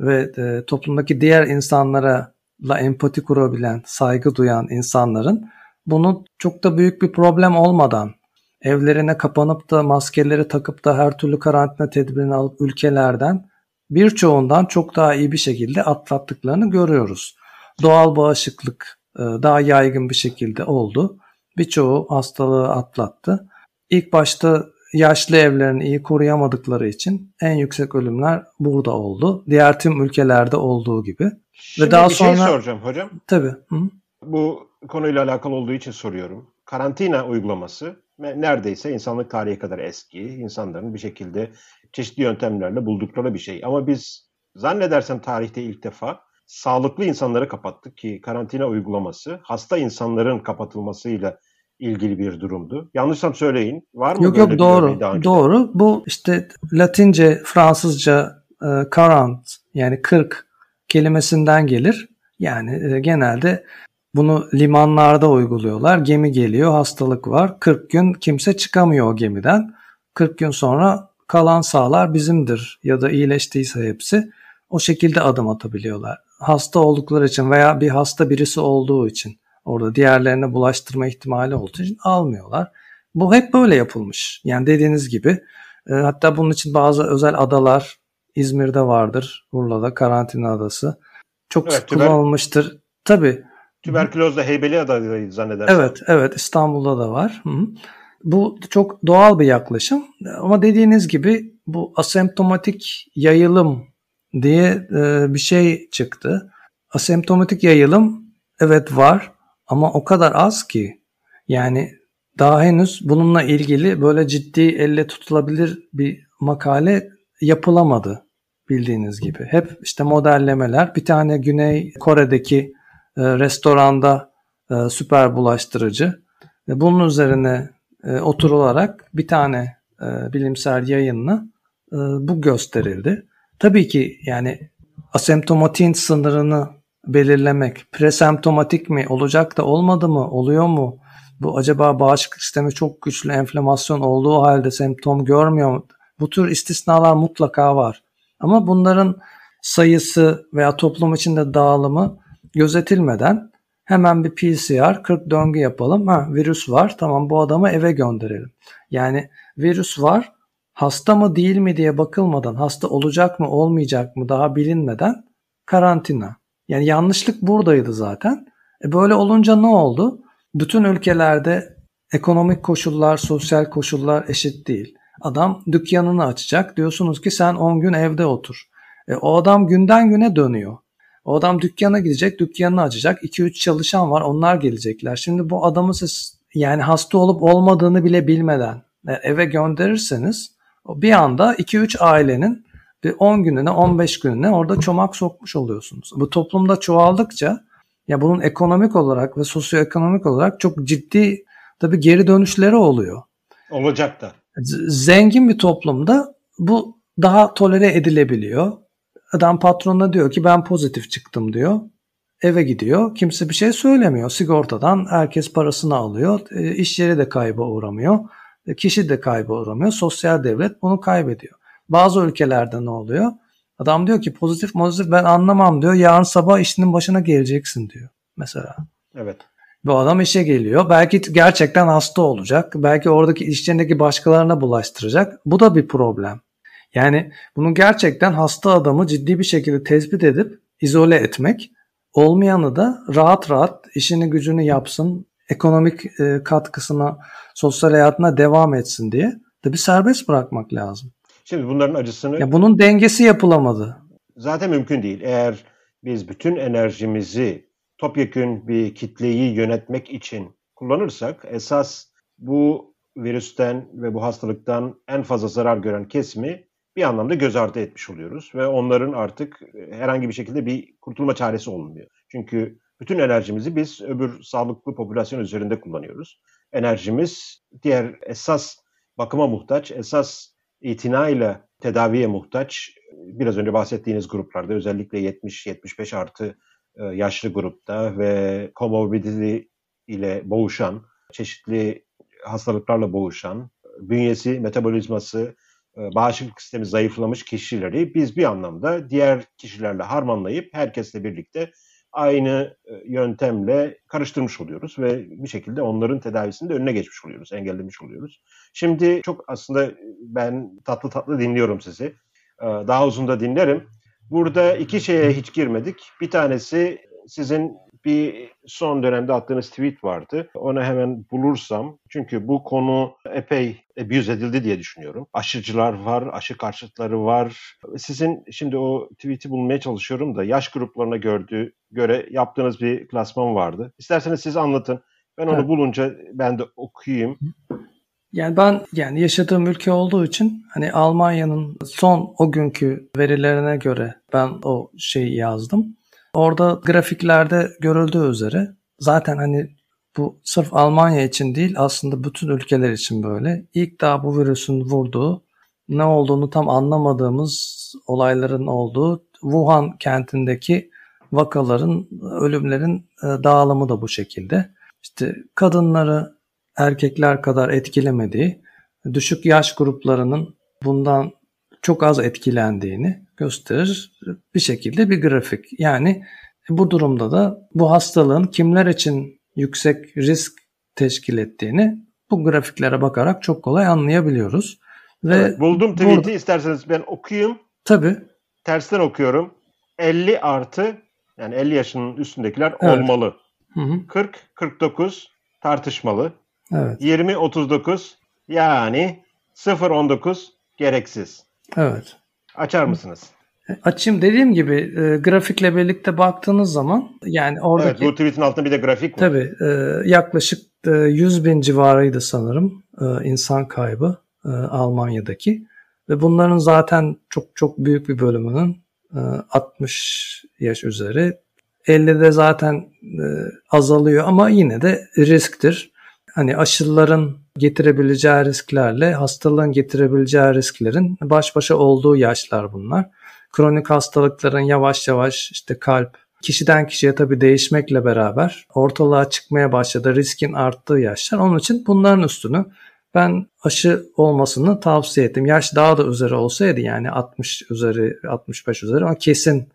ve e, toplumdaki diğer insanlara la empati kurabilen, saygı duyan insanların bunu çok da büyük bir problem olmadan evlerine kapanıp da maskeleri takıp da her türlü karantina tedbirini alıp ülkelerden birçoğundan çok daha iyi bir şekilde atlattıklarını görüyoruz. Doğal bağışıklık e, daha yaygın bir şekilde oldu. Birçoğu hastalığı atlattı. İlk başta yaşlı evlerini iyi koruyamadıkları için en yüksek ölümler burada oldu. Diğer tüm ülkelerde olduğu gibi. Şimdi Ve daha bir şey sonra... şey soracağım hocam. Tabii. Hı? Bu konuyla alakalı olduğu için soruyorum. Karantina uygulaması neredeyse insanlık tarihi kadar eski. İnsanların bir şekilde çeşitli yöntemlerle buldukları bir şey. Ama biz zannedersem tarihte ilk defa sağlıklı insanları kapattık ki karantina uygulaması hasta insanların kapatılmasıyla ilgili bir durumdu. Yanlışsam söyleyin. Var mı yok, böyle yok, doğru, daha Doğru. Bu işte Latince, Fransızca e, current yani 40 kelimesinden gelir. Yani e, genelde bunu limanlarda uyguluyorlar. Gemi geliyor, hastalık var. 40 gün kimse çıkamıyor o gemiden. 40 gün sonra kalan sağlar bizimdir ya da iyileştiyse hepsi o şekilde adım atabiliyorlar. Hasta oldukları için veya bir hasta birisi olduğu için orada diğerlerine bulaştırma ihtimali olduğu için almıyorlar. Bu hep böyle yapılmış. Yani dediğiniz gibi e, hatta bunun için bazı özel adalar İzmir'de vardır. Urla'da karantina adası. Çok evet, sık tüber... kullanılmıştır. Tabii. Tüberkülozda Heybeliada'daydı zannedersem. Evet, evet İstanbul'da da var. Hı. Bu çok doğal bir yaklaşım. Ama dediğiniz gibi bu asemptomatik yayılım diye e, bir şey çıktı. Asemptomatik yayılım evet var ama o kadar az ki yani daha henüz bununla ilgili böyle ciddi elle tutulabilir bir makale yapılamadı bildiğiniz gibi. Hep işte modellemeler. Bir tane Güney Kore'deki e, restoranda e, süper bulaştırıcı. Ve bunun üzerine e, oturularak bir tane e, bilimsel yayınla e, bu gösterildi. Tabii ki yani asemptomatiğin sınırını belirlemek, presemptomatik mi olacak da olmadı mı, oluyor mu? Bu acaba bağışıklık sistemi çok güçlü enflamasyon olduğu halde semptom görmüyor mu? Bu tür istisnalar mutlaka var. Ama bunların sayısı veya toplum içinde dağılımı gözetilmeden Hemen bir PCR 40 döngü yapalım. Ha virüs var. Tamam bu adamı eve gönderelim. Yani virüs var. Hasta mı değil mi diye bakılmadan, hasta olacak mı olmayacak mı daha bilinmeden karantina. Yani yanlışlık buradaydı zaten. E böyle olunca ne oldu? Bütün ülkelerde ekonomik koşullar, sosyal koşullar eşit değil. Adam dükkanını açacak. Diyorsunuz ki sen 10 gün evde otur. E, o adam günden güne dönüyor. O adam dükkana gidecek, dükkanını açacak. 2-3 çalışan var, onlar gelecekler. Şimdi bu adamı siz yani hasta olup olmadığını bile bilmeden e, eve gönderirseniz bir anda 2-3 ailenin bir 10 gününe 15 gününe orada çomak sokmuş oluyorsunuz. Bu toplumda çoğaldıkça ya bunun ekonomik olarak ve sosyoekonomik olarak çok ciddi tabii geri dönüşleri oluyor. Olacak da. Zengin bir toplumda bu daha tolere edilebiliyor. Adam patronuna diyor ki ben pozitif çıktım diyor. Eve gidiyor. Kimse bir şey söylemiyor. Sigortadan herkes parasını alıyor. E, iş yeri de kayba uğramıyor. E, kişi de kayba uğramıyor. Sosyal devlet bunu kaybediyor. Bazı ülkelerde ne oluyor? Adam diyor ki pozitif pozitif ben anlamam diyor. Yarın sabah işinin başına geleceksin diyor mesela. Evet. Bu adam işe geliyor. Belki gerçekten hasta olacak. Belki oradaki işlerindeki başkalarına bulaştıracak. Bu da bir problem. Yani bunu gerçekten hasta adamı ciddi bir şekilde tespit edip izole etmek. Olmayanı da rahat rahat işini gücünü yapsın, ekonomik e, katkısına, sosyal hayatına devam etsin diye de bir serbest bırakmak lazım. Şimdi bunların acısını... Ya bunun dengesi yapılamadı. Zaten mümkün değil. Eğer biz bütün enerjimizi topyekün bir kitleyi yönetmek için kullanırsak esas bu virüsten ve bu hastalıktan en fazla zarar gören kesimi bir anlamda göz ardı etmiş oluyoruz ve onların artık herhangi bir şekilde bir kurtulma çaresi olmuyor. Çünkü bütün enerjimizi biz öbür sağlıklı popülasyon üzerinde kullanıyoruz. Enerjimiz diğer esas bakıma muhtaç, esas itinayla tedaviye muhtaç biraz önce bahsettiğiniz gruplarda özellikle 70-75 artı e, yaşlı grupta ve comorbidity ile boğuşan, çeşitli hastalıklarla boğuşan, bünyesi, metabolizması, e, bağışıklık sistemi zayıflamış kişileri biz bir anlamda diğer kişilerle harmanlayıp herkesle birlikte aynı e, yöntemle karıştırmış oluyoruz ve bir şekilde onların tedavisinde önüne geçmiş oluyoruz, engellemiş oluyoruz. Şimdi çok aslında ben tatlı tatlı dinliyorum sizi. E, daha uzun da dinlerim. Burada iki şeye hiç girmedik. Bir tanesi sizin bir son dönemde attığınız tweet vardı. Onu hemen bulursam. Çünkü bu konu epey abuse edildi diye düşünüyorum. Aşıcılar var, aşı karşıtları var. Sizin şimdi o tweet'i bulmaya çalışıyorum da yaş gruplarına gördüğü göre yaptığınız bir klasman vardı. İsterseniz siz anlatın. Ben onu evet. bulunca ben de okuyayım. Yani ben yani yaşadığım ülke olduğu için hani Almanya'nın son o günkü verilerine göre ben o şeyi yazdım. Orada grafiklerde görüldüğü üzere zaten hani bu sırf Almanya için değil aslında bütün ülkeler için böyle. İlk daha bu virüsün vurduğu ne olduğunu tam anlamadığımız olayların olduğu Wuhan kentindeki vakaların, ölümlerin e, dağılımı da bu şekilde. İşte kadınları erkekler kadar etkilemediği, düşük yaş gruplarının bundan çok az etkilendiğini gösterir bir şekilde bir grafik. Yani bu durumda da bu hastalığın kimler için yüksek risk teşkil ettiğini bu grafiklere bakarak çok kolay anlayabiliyoruz. Ve evet, buldum tweet'i burada... isterseniz ben okuyayım. Tabii. Tersten okuyorum. 50 artı yani 50 yaşının üstündekiler evet. olmalı. Hı hı. 40 49 tartışmalı. Evet. 20 39 yani 0 19 gereksiz. Evet. Açar mısınız? Açayım dediğim gibi e, grafikle birlikte baktığınız zaman yani oradaki... Evet bu tweetin altında bir de grafik var. Tabii e, yaklaşık e, 100 bin civarıydı sanırım e, insan kaybı e, Almanya'daki. Ve bunların zaten çok çok büyük bir bölümünün e, 60 yaş üzeri. 50'de zaten e, azalıyor ama yine de risktir. Hani aşıların getirebileceği risklerle hastalığın getirebileceği risklerin baş başa olduğu yaşlar bunlar. Kronik hastalıkların yavaş yavaş işte kalp, kişiden kişiye tabii değişmekle beraber ortalığa çıkmaya başladı. Riskin arttığı yaşlar. Onun için bunların üstünü ben aşı olmasını tavsiye ettim. Yaş daha da üzeri olsaydı yani 60 üzeri, 65 üzeri ama kesin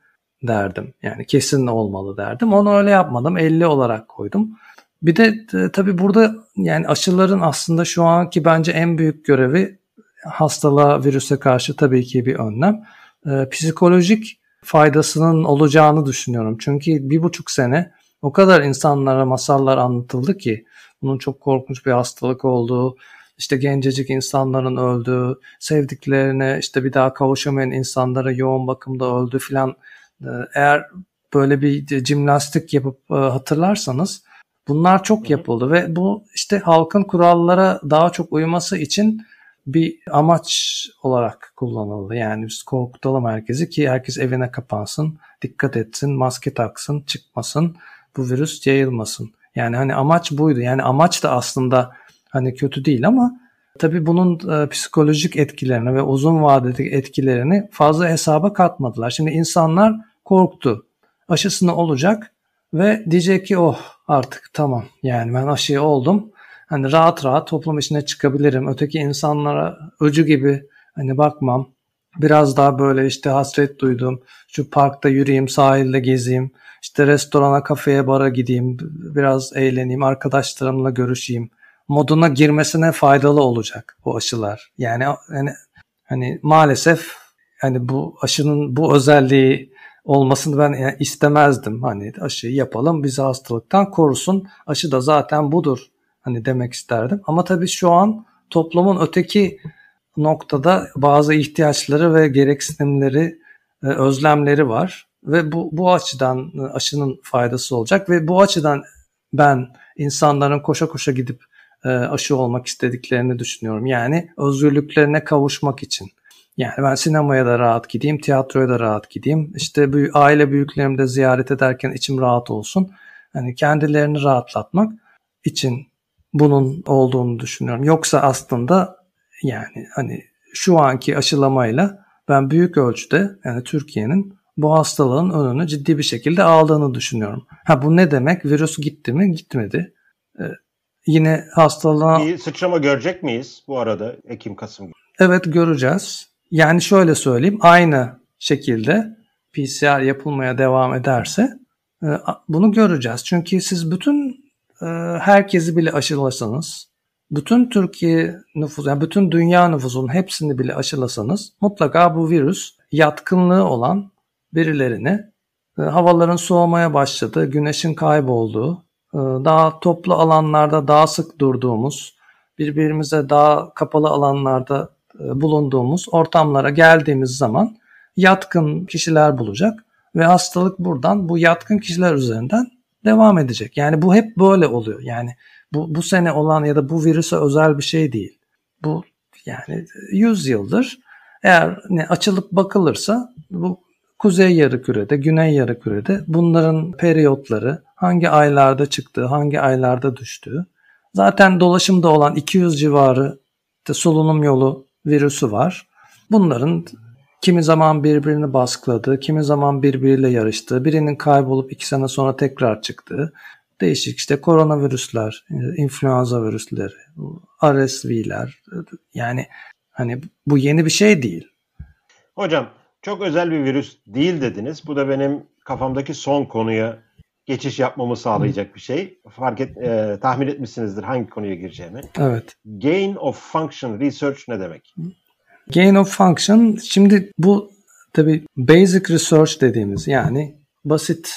derdim. Yani kesin olmalı derdim. Onu öyle yapmadım. 50 olarak koydum. Bir de e, tabii burada yani aşıların aslında şu anki bence en büyük görevi hastalığa, virüse karşı tabii ki bir önlem. E, psikolojik faydasının olacağını düşünüyorum. Çünkü bir buçuk sene o kadar insanlara masallar anlatıldı ki bunun çok korkunç bir hastalık olduğu, işte gencecik insanların öldüğü, sevdiklerine işte bir daha kavuşamayan insanlara yoğun bakımda öldü filan. Ee, eğer böyle bir cimnastik yapıp e, hatırlarsanız bunlar çok yapıldı ve bu işte halkın kurallara daha çok uyması için bir amaç olarak kullanıldı. Yani biz korkutalım herkesi ki herkes evine kapansın, dikkat etsin, maske taksın, çıkmasın, bu virüs yayılmasın. Yani hani amaç buydu. Yani amaç da aslında hani kötü değil ama tabii bunun e, psikolojik etkilerini ve uzun vadeli etkilerini fazla hesaba katmadılar. Şimdi insanlar korktu. Aşısını olacak ve diyecek ki oh artık tamam yani ben aşıyı oldum. Hani rahat rahat toplum içine çıkabilirim. Öteki insanlara öcü gibi hani bakmam. Biraz daha böyle işte hasret duydum. Şu parkta yürüyeyim, sahilde gezeyim. İşte restorana, kafeye, bara gideyim. Biraz eğleneyim, arkadaşlarımla görüşeyim moduna girmesine faydalı olacak bu aşılar. Yani hani, hani maalesef hani bu aşının bu özelliği olmasını ben yani istemezdim. Hani aşıyı yapalım bizi hastalıktan korusun. Aşı da zaten budur hani demek isterdim. Ama tabii şu an toplumun öteki noktada bazı ihtiyaçları ve gereksinimleri, e, özlemleri var ve bu bu açıdan aşının faydası olacak ve bu açıdan ben insanların koşa koşa gidip e, aşı olmak istediklerini düşünüyorum. Yani özgürlüklerine kavuşmak için. Yani ben sinemaya da rahat gideyim, tiyatroya da rahat gideyim. İşte bu aile büyüklerimi de ziyaret ederken içim rahat olsun. Hani kendilerini rahatlatmak için bunun olduğunu düşünüyorum. Yoksa aslında yani hani şu anki aşılamayla ben büyük ölçüde yani Türkiye'nin bu hastalığın önünü ciddi bir şekilde aldığını düşünüyorum. Ha bu ne demek? Virüs gitti mi? Gitmedi. Ee, Yine hastalığa... Bir sıçrama görecek miyiz bu arada Ekim-Kasım? Evet göreceğiz. Yani şöyle söyleyeyim aynı şekilde PCR yapılmaya devam ederse e, bunu göreceğiz. Çünkü siz bütün e, herkesi bile aşılasanız, bütün Türkiye nüfusu, yani bütün dünya nüfusunun hepsini bile aşılasanız mutlaka bu virüs yatkınlığı olan birilerini e, havaların soğumaya başladığı, güneşin kaybolduğu, daha toplu alanlarda daha sık durduğumuz, birbirimize daha kapalı alanlarda bulunduğumuz ortamlara geldiğimiz zaman yatkın kişiler bulacak ve hastalık buradan bu yatkın kişiler üzerinden devam edecek. Yani bu hep böyle oluyor. Yani bu, bu sene olan ya da bu virüse özel bir şey değil. Bu yani 100 yıldır eğer ne açılıp bakılırsa bu kuzey yarı güney yarı bunların periyotları, hangi aylarda çıktığı, hangi aylarda düştüğü. Zaten dolaşımda olan 200 civarı solunum yolu virüsü var. Bunların kimi zaman birbirini baskıladığı, kimi zaman birbiriyle yarıştığı, birinin kaybolup iki sene sonra tekrar çıktığı değişik işte koronavirüsler, influenza virüsleri, RSV'ler yani hani bu yeni bir şey değil. Hocam çok özel bir virüs değil dediniz. Bu da benim kafamdaki son konuya geçiş yapmamı sağlayacak bir şey. Fark et, e, tahmin etmişsinizdir hangi konuya gireceğimi. Evet. Gain of function research ne demek? Gain of function şimdi bu tabi basic research dediğimiz yani basit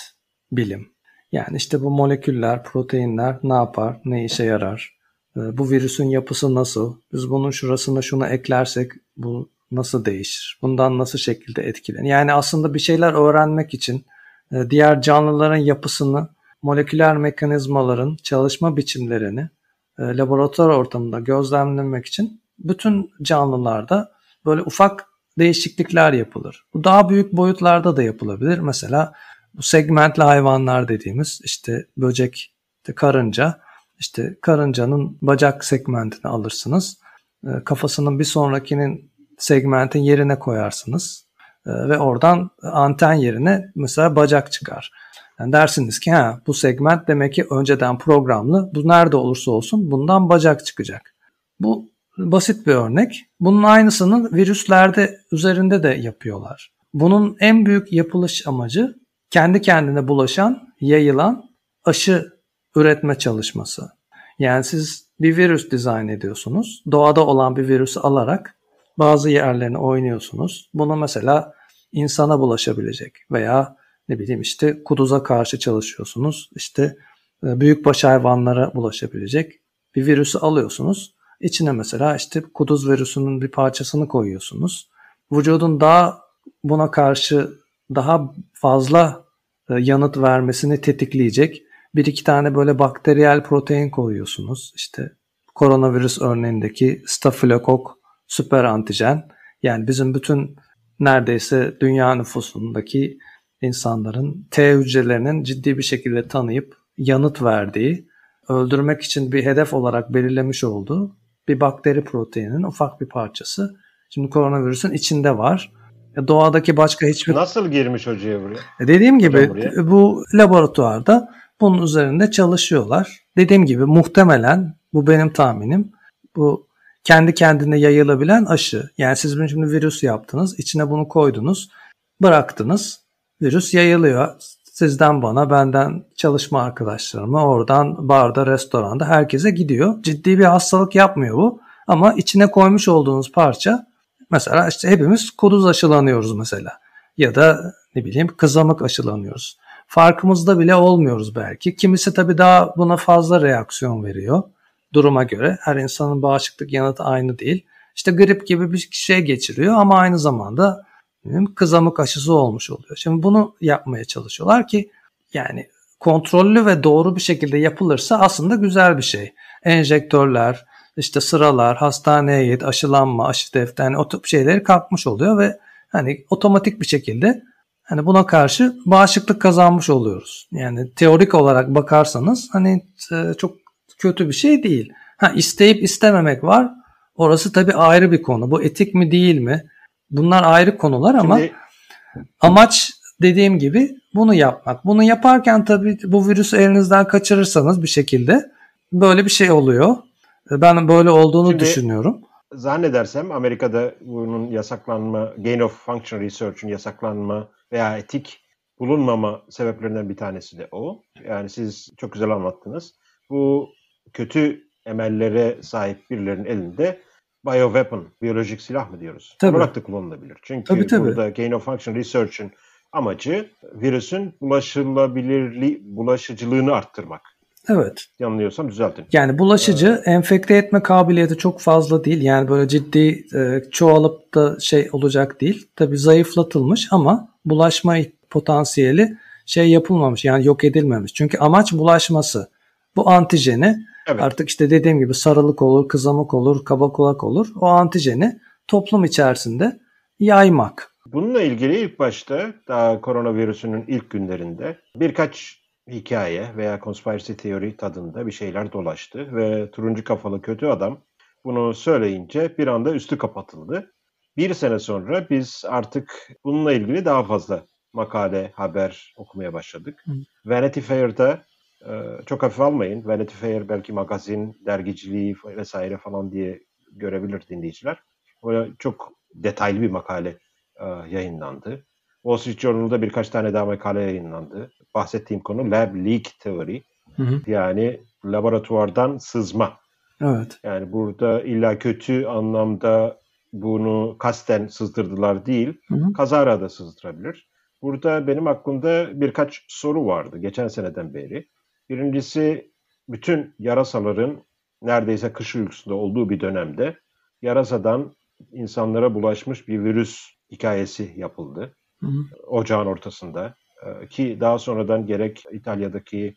bilim. Yani işte bu moleküller, proteinler ne yapar, ne işe yarar? E, bu virüsün yapısı nasıl? Biz bunun şurasına şunu eklersek bu nasıl değişir? Bundan nasıl şekilde etkilenir? Yani aslında bir şeyler öğrenmek için diğer canlıların yapısını, moleküler mekanizmaların çalışma biçimlerini e, laboratuvar ortamında gözlemlemek için bütün canlılarda böyle ufak değişiklikler yapılır. Bu daha büyük boyutlarda da yapılabilir. Mesela bu segmentli hayvanlar dediğimiz işte böcek, işte karınca, işte karıncanın bacak segmentini alırsınız. E, kafasının bir sonrakinin segmentin yerine koyarsınız. Ee, ve oradan anten yerine mesela bacak çıkar. Yani dersiniz ki ha bu segment demek ki önceden programlı. Bu nerede olursa olsun bundan bacak çıkacak. Bu basit bir örnek. Bunun aynısını virüslerde üzerinde de yapıyorlar. Bunun en büyük yapılış amacı kendi kendine bulaşan, yayılan aşı üretme çalışması. Yani siz bir virüs dizayn ediyorsunuz. Doğada olan bir virüsü alarak bazı yerlerini oynuyorsunuz. Bunu mesela insana bulaşabilecek veya ne bileyim işte kuduza karşı çalışıyorsunuz. İşte e, büyükbaş hayvanlara bulaşabilecek bir virüsü alıyorsunuz. İçine mesela işte kuduz virüsünün bir parçasını koyuyorsunuz. Vücudun daha buna karşı daha fazla e, yanıt vermesini tetikleyecek bir iki tane böyle bakteriyel protein koyuyorsunuz. İşte koronavirüs örneğindeki stafilokok süper antijen. Yani bizim bütün neredeyse dünya nüfusundaki insanların T hücrelerinin ciddi bir şekilde tanıyıp yanıt verdiği, öldürmek için bir hedef olarak belirlemiş olduğu bir bakteri proteininin ufak bir parçası. Şimdi koronavirüsün içinde var. Doğadaki başka hiçbir... Nasıl girmiş hocaya buraya? E, dediğim gibi bu laboratuvarda bunun üzerinde çalışıyorlar. Dediğim gibi muhtemelen bu benim tahminim. Bu kendi kendine yayılabilen aşı. Yani siz şimdi virüs yaptınız, içine bunu koydunuz, bıraktınız. Virüs yayılıyor. Sizden bana, benden çalışma arkadaşlarıma, oradan barda, restoranda herkese gidiyor. Ciddi bir hastalık yapmıyor bu. Ama içine koymuş olduğunuz parça mesela işte hepimiz kuduz aşılanıyoruz mesela. Ya da ne bileyim kızamık aşılanıyoruz. Farkımızda bile olmuyoruz belki. Kimisi tabii daha buna fazla reaksiyon veriyor duruma göre. Her insanın bağışıklık yanıtı aynı değil. İşte grip gibi bir şey geçiriyor ama aynı zamanda kızamık aşısı olmuş oluyor. Şimdi bunu yapmaya çalışıyorlar ki yani kontrollü ve doğru bir şekilde yapılırsa aslında güzel bir şey. Enjektörler, işte sıralar, hastaneye git, aşılanma, aşı defteri yani o tip şeyleri kalkmış oluyor ve hani otomatik bir şekilde hani buna karşı bağışıklık kazanmış oluyoruz. Yani teorik olarak bakarsanız hani e, çok kötü bir şey değil. Ha isteyip istememek var. Orası tabii ayrı bir konu. Bu etik mi değil mi? Bunlar ayrı konular ama Şimdi... amaç dediğim gibi bunu yapmak. Bunu yaparken tabii bu virüsü elinizden kaçırırsanız bir şekilde böyle bir şey oluyor. Ben böyle olduğunu Şimdi, düşünüyorum. Zannedersem Amerika'da bunun yasaklanma, gain of function research'un yasaklanma veya etik bulunmama sebeplerinden bir tanesi de o. Yani siz çok güzel anlattınız. Bu kötü emellere sahip birilerinin elinde bioweapon, biyolojik silah mı diyoruz? Tabii. Olarak da kullanılabilir. Çünkü tabii, tabii. burada gain of function research'ın amacı virüsün bulaşılabilirliği, bulaşıcılığını arttırmak. Evet. Yanılıyorsam düzeltin. Yani bulaşıcı, ee, enfekte etme kabiliyeti çok fazla değil. Yani böyle ciddi e, çoğalıp da şey olacak değil. Tabii zayıflatılmış ama bulaşma potansiyeli şey yapılmamış. Yani yok edilmemiş. Çünkü amaç bulaşması. Bu antijeni Evet. Artık işte dediğim gibi sarılık olur, kızamık olur, kaba kulak olur. O antijeni toplum içerisinde yaymak. Bununla ilgili ilk başta daha koronavirüsünün ilk günlerinde birkaç hikaye veya conspiracy teori tadında bir şeyler dolaştı ve turuncu kafalı kötü adam bunu söyleyince bir anda üstü kapatıldı. Bir sene sonra biz artık bununla ilgili daha fazla makale, haber okumaya başladık. Hı. Vanity Fair'da çok hafif almayın. Vanity Fair belki magazin, dergiciliği vesaire falan diye görebilir dinleyiciler. Böyle çok detaylı bir makale e, yayınlandı. Wall Street Journal'da birkaç tane daha makale yayınlandı. Bahsettiğim konu Lab Leak Theory. Hı hı. Yani laboratuvardan sızma. Evet. Yani burada illa kötü anlamda bunu kasten sızdırdılar değil, hı hı. kazara da sızdırabilir. Burada benim aklımda birkaç soru vardı geçen seneden beri. Birincisi bütün yarasaların neredeyse kış uykusunda olduğu bir dönemde yarasadan insanlara bulaşmış bir virüs hikayesi yapıldı. Hı hı. Ocağın ortasında. Ee, ki daha sonradan gerek İtalya'daki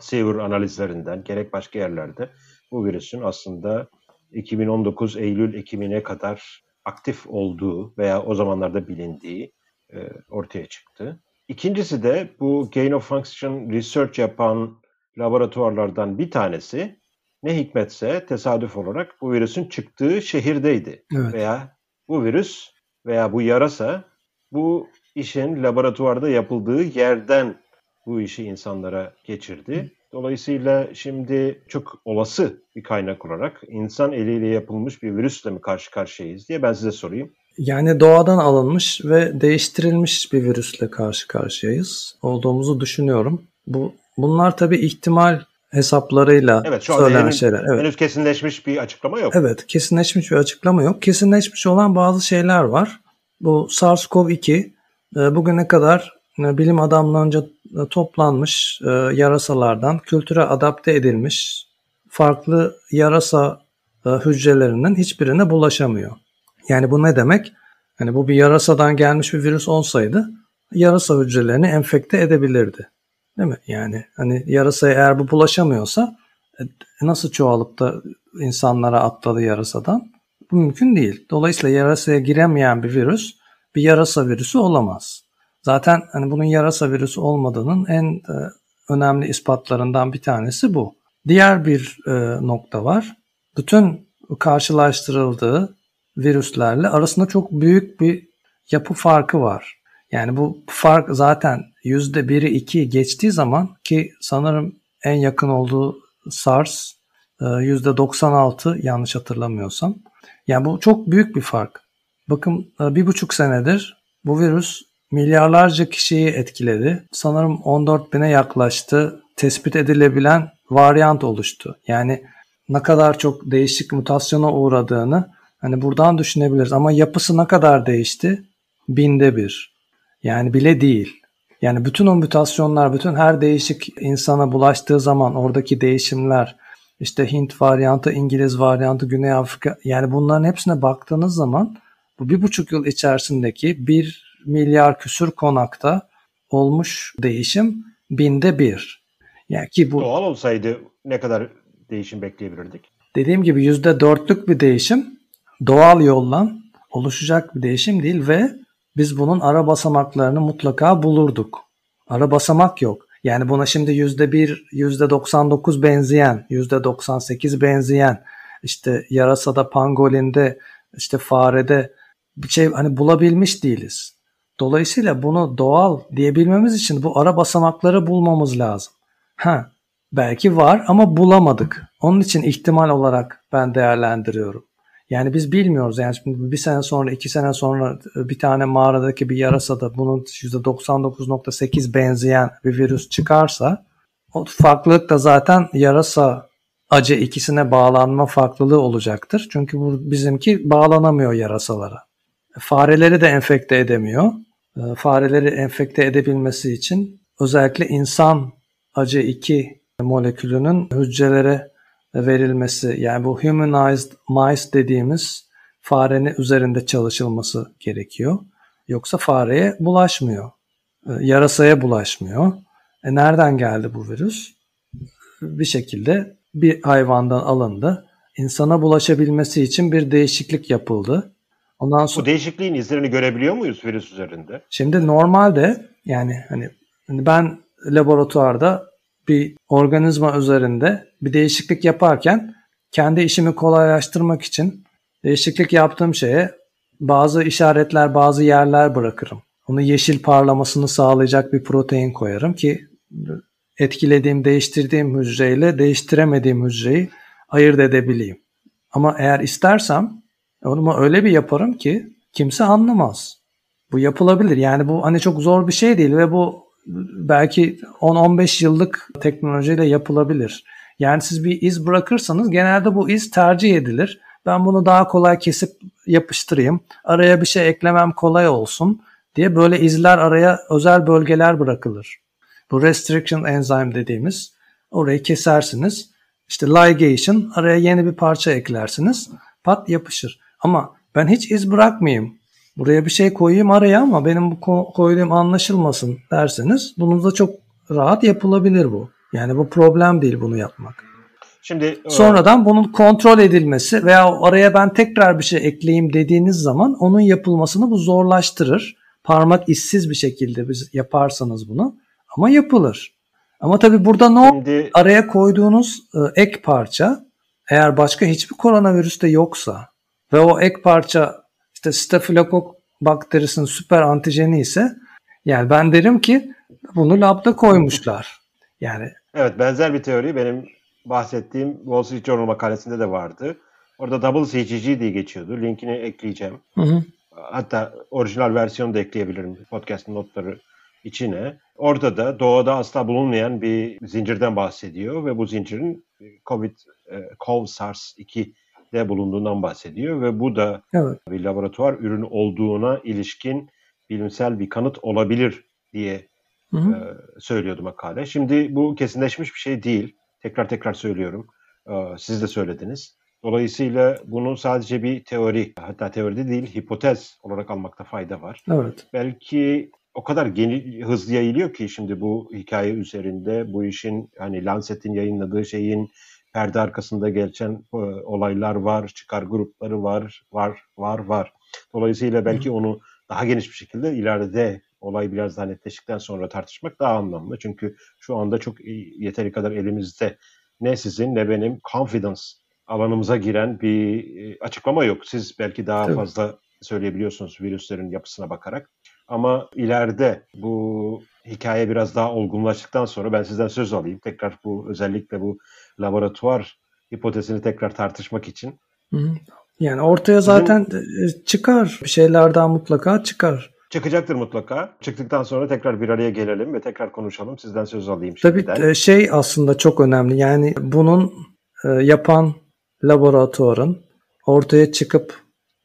Sever analizlerinden gerek başka yerlerde bu virüsün aslında 2019 Eylül Ekim'ine kadar aktif olduğu veya o zamanlarda bilindiği e, ortaya çıktı. İkincisi de bu gain of function research yapan laboratuvarlardan bir tanesi ne hikmetse tesadüf olarak bu virüsün çıktığı şehirdeydi. Evet. Veya bu virüs veya bu yarasa bu işin laboratuvarda yapıldığı yerden bu işi insanlara geçirdi. Dolayısıyla şimdi çok olası bir kaynak olarak insan eliyle yapılmış bir virüsle mi karşı karşıyayız diye ben size sorayım. Yani doğadan alınmış ve değiştirilmiş bir virüsle karşı karşıyayız olduğumuzu düşünüyorum. Bu bunlar tabii ihtimal hesaplarıyla evet, şu söylenen henüz, şeyler. Evet. Henüz kesinleşmiş bir açıklama yok. Evet, kesinleşmiş bir açıklama yok. Kesinleşmiş olan bazı şeyler var. Bu SARS-CoV-2 e, bugüne kadar e, bilim adamlarınca e, toplanmış yarasalardan kültüre adapte edilmiş farklı yarasa hücrelerinin hiçbirine bulaşamıyor. Yani bu ne demek? Hani bu bir yarasadan gelmiş bir virüs olsaydı yarasa hücrelerini enfekte edebilirdi. Değil mi? Yani hani yarasaya eğer bu bulaşamıyorsa e, nasıl çoğalıp da insanlara atladı yarasadan? Bu mümkün değil. Dolayısıyla yarasaya giremeyen bir virüs bir yarasa virüsü olamaz. Zaten hani bunun yarasa virüsü olmadığının en e, önemli ispatlarından bir tanesi bu. Diğer bir e, nokta var. Bütün karşılaştırıldığı virüslerle arasında çok büyük bir yapı farkı var. Yani bu fark zaten %1'i 2'yi geçtiği zaman ki sanırım en yakın olduğu SARS %96 e, yanlış hatırlamıyorsam. Yani bu çok büyük bir fark. Bakın e, bir buçuk senedir bu virüs milyarlarca kişiyi etkiledi. Sanırım 14 bine yaklaştı. Tespit edilebilen varyant oluştu. Yani ne kadar çok değişik mutasyona uğradığını hani buradan düşünebiliriz. Ama yapısı ne kadar değişti? Binde bir. Yani bile değil. Yani bütün o mutasyonlar, bütün her değişik insana bulaştığı zaman oradaki değişimler, işte Hint varyantı, İngiliz varyantı, Güney Afrika, yani bunların hepsine baktığınız zaman bu bir buçuk yıl içerisindeki bir milyar küsür konakta olmuş değişim binde bir. Yani ki bu doğal olsaydı ne kadar değişim bekleyebilirdik? Dediğim gibi yüzde dörtlük bir değişim doğal yolla oluşacak bir değişim değil ve biz bunun ara basamaklarını mutlaka bulurduk. Ara basamak yok. Yani buna şimdi %1, %99 benzeyen, %98 benzeyen, işte yarasada, pangolinde, işte farede bir şey hani bulabilmiş değiliz. Dolayısıyla bunu doğal diyebilmemiz için bu ara basamakları bulmamız lazım. Ha, belki var ama bulamadık. Onun için ihtimal olarak ben değerlendiriyorum. Yani biz bilmiyoruz. Yani şimdi bir sene sonra, iki sene sonra bir tane mağaradaki bir yarasada bunun %99.8 benzeyen bir virüs çıkarsa o farklılık da zaten yarasa acı ikisine bağlanma farklılığı olacaktır. Çünkü bu bizimki bağlanamıyor yarasalara. Fareleri de enfekte edemiyor. Ee, fareleri enfekte edebilmesi için özellikle insan acı 2 molekülünün hücrelere verilmesi yani bu humanized mice dediğimiz farenin üzerinde çalışılması gerekiyor. Yoksa fareye bulaşmıyor. Ee, yarasaya bulaşmıyor. E nereden geldi bu virüs? Bir şekilde bir hayvandan alındı. İnsana bulaşabilmesi için bir değişiklik yapıldı. Ondan sonra Bu değişikliğin izlerini görebiliyor muyuz virüs üzerinde? Şimdi normalde yani hani, hani ben laboratuvarda bir organizma üzerinde bir değişiklik yaparken kendi işimi kolaylaştırmak için değişiklik yaptığım şeye bazı işaretler, bazı yerler bırakırım. Onu yeşil parlamasını sağlayacak bir protein koyarım ki etkilediğim, değiştirdiğim hücreyle değiştiremediğim hücreyi ayırt edebileyim. Ama eğer istersem onu öyle bir yaparım ki kimse anlamaz. Bu yapılabilir. Yani bu hani çok zor bir şey değil ve bu belki 10-15 yıllık teknolojiyle yapılabilir. Yani siz bir iz bırakırsanız genelde bu iz tercih edilir. Ben bunu daha kolay kesip yapıştırayım. Araya bir şey eklemem kolay olsun diye böyle izler araya özel bölgeler bırakılır. Bu restriction enzyme dediğimiz orayı kesersiniz. İşte ligation araya yeni bir parça eklersiniz. Pat yapışır. Ama ben hiç iz bırakmayayım. Buraya bir şey koyayım araya ama benim bu koyduğum anlaşılmasın derseniz bunun da çok rahat yapılabilir bu. Yani bu problem değil bunu yapmak. Şimdi e, sonradan bunun kontrol edilmesi veya araya ben tekrar bir şey ekleyeyim dediğiniz zaman onun yapılmasını bu zorlaştırır. Parmak işsiz bir şekilde biz yaparsanız bunu ama yapılır. Ama tabii burada ne Şimdi... araya koyduğunuz e, ek parça eğer başka hiçbir koronavirüs de yoksa ve o ek parça işte stafilokok bakterisinin süper antijeni ise yani ben derim ki bunu labda koymuşlar. Yani Evet benzer bir teori benim bahsettiğim Wall Street Journal makalesinde de vardı. Orada double CGG diye geçiyordu. Linkini ekleyeceğim. Hı hı. Hatta orijinal versiyonu da ekleyebilirim podcast notları içine. Orada da doğada asla bulunmayan bir zincirden bahsediyor ve bu zincirin COVID, e, COV-SARS-2 de bulunduğundan bahsediyor ve bu da evet. bir laboratuvar ürünü olduğuna ilişkin bilimsel bir kanıt olabilir diye hı hı. E, söylüyordu makale. Şimdi bu kesinleşmiş bir şey değil. Tekrar tekrar söylüyorum. E, siz de söylediniz. Dolayısıyla bunu sadece bir teori, hatta teoride değil hipotez olarak almakta fayda var. Evet. Belki o kadar geni, hızlı yayılıyor ki şimdi bu hikaye üzerinde bu işin hani Lancet'in yayınladığı şeyin perde arkasında geçen e, olaylar var, çıkar grupları var, var, var, var. Dolayısıyla belki onu daha geniş bir şekilde ileride olay biraz daha netleştikten sonra tartışmak daha anlamlı. Çünkü şu anda çok yeteri kadar elimizde ne sizin ne benim confidence alanımıza giren bir e, açıklama yok. Siz belki daha Tabii. fazla söyleyebiliyorsunuz virüslerin yapısına bakarak. Ama ileride bu hikaye biraz daha olgunlaştıktan sonra ben sizden söz alayım. Tekrar bu özellikle bu laboratuvar hipotezini tekrar tartışmak için. Yani ortaya zaten Sizin... çıkar. Bir şeylerden mutlaka çıkar. Çıkacaktır mutlaka. Çıktıktan sonra tekrar bir araya gelelim ve tekrar konuşalım. Sizden söz alayım Tabii şimdiden. şey aslında çok önemli. Yani bunun e, yapan laboratuvarın ortaya çıkıp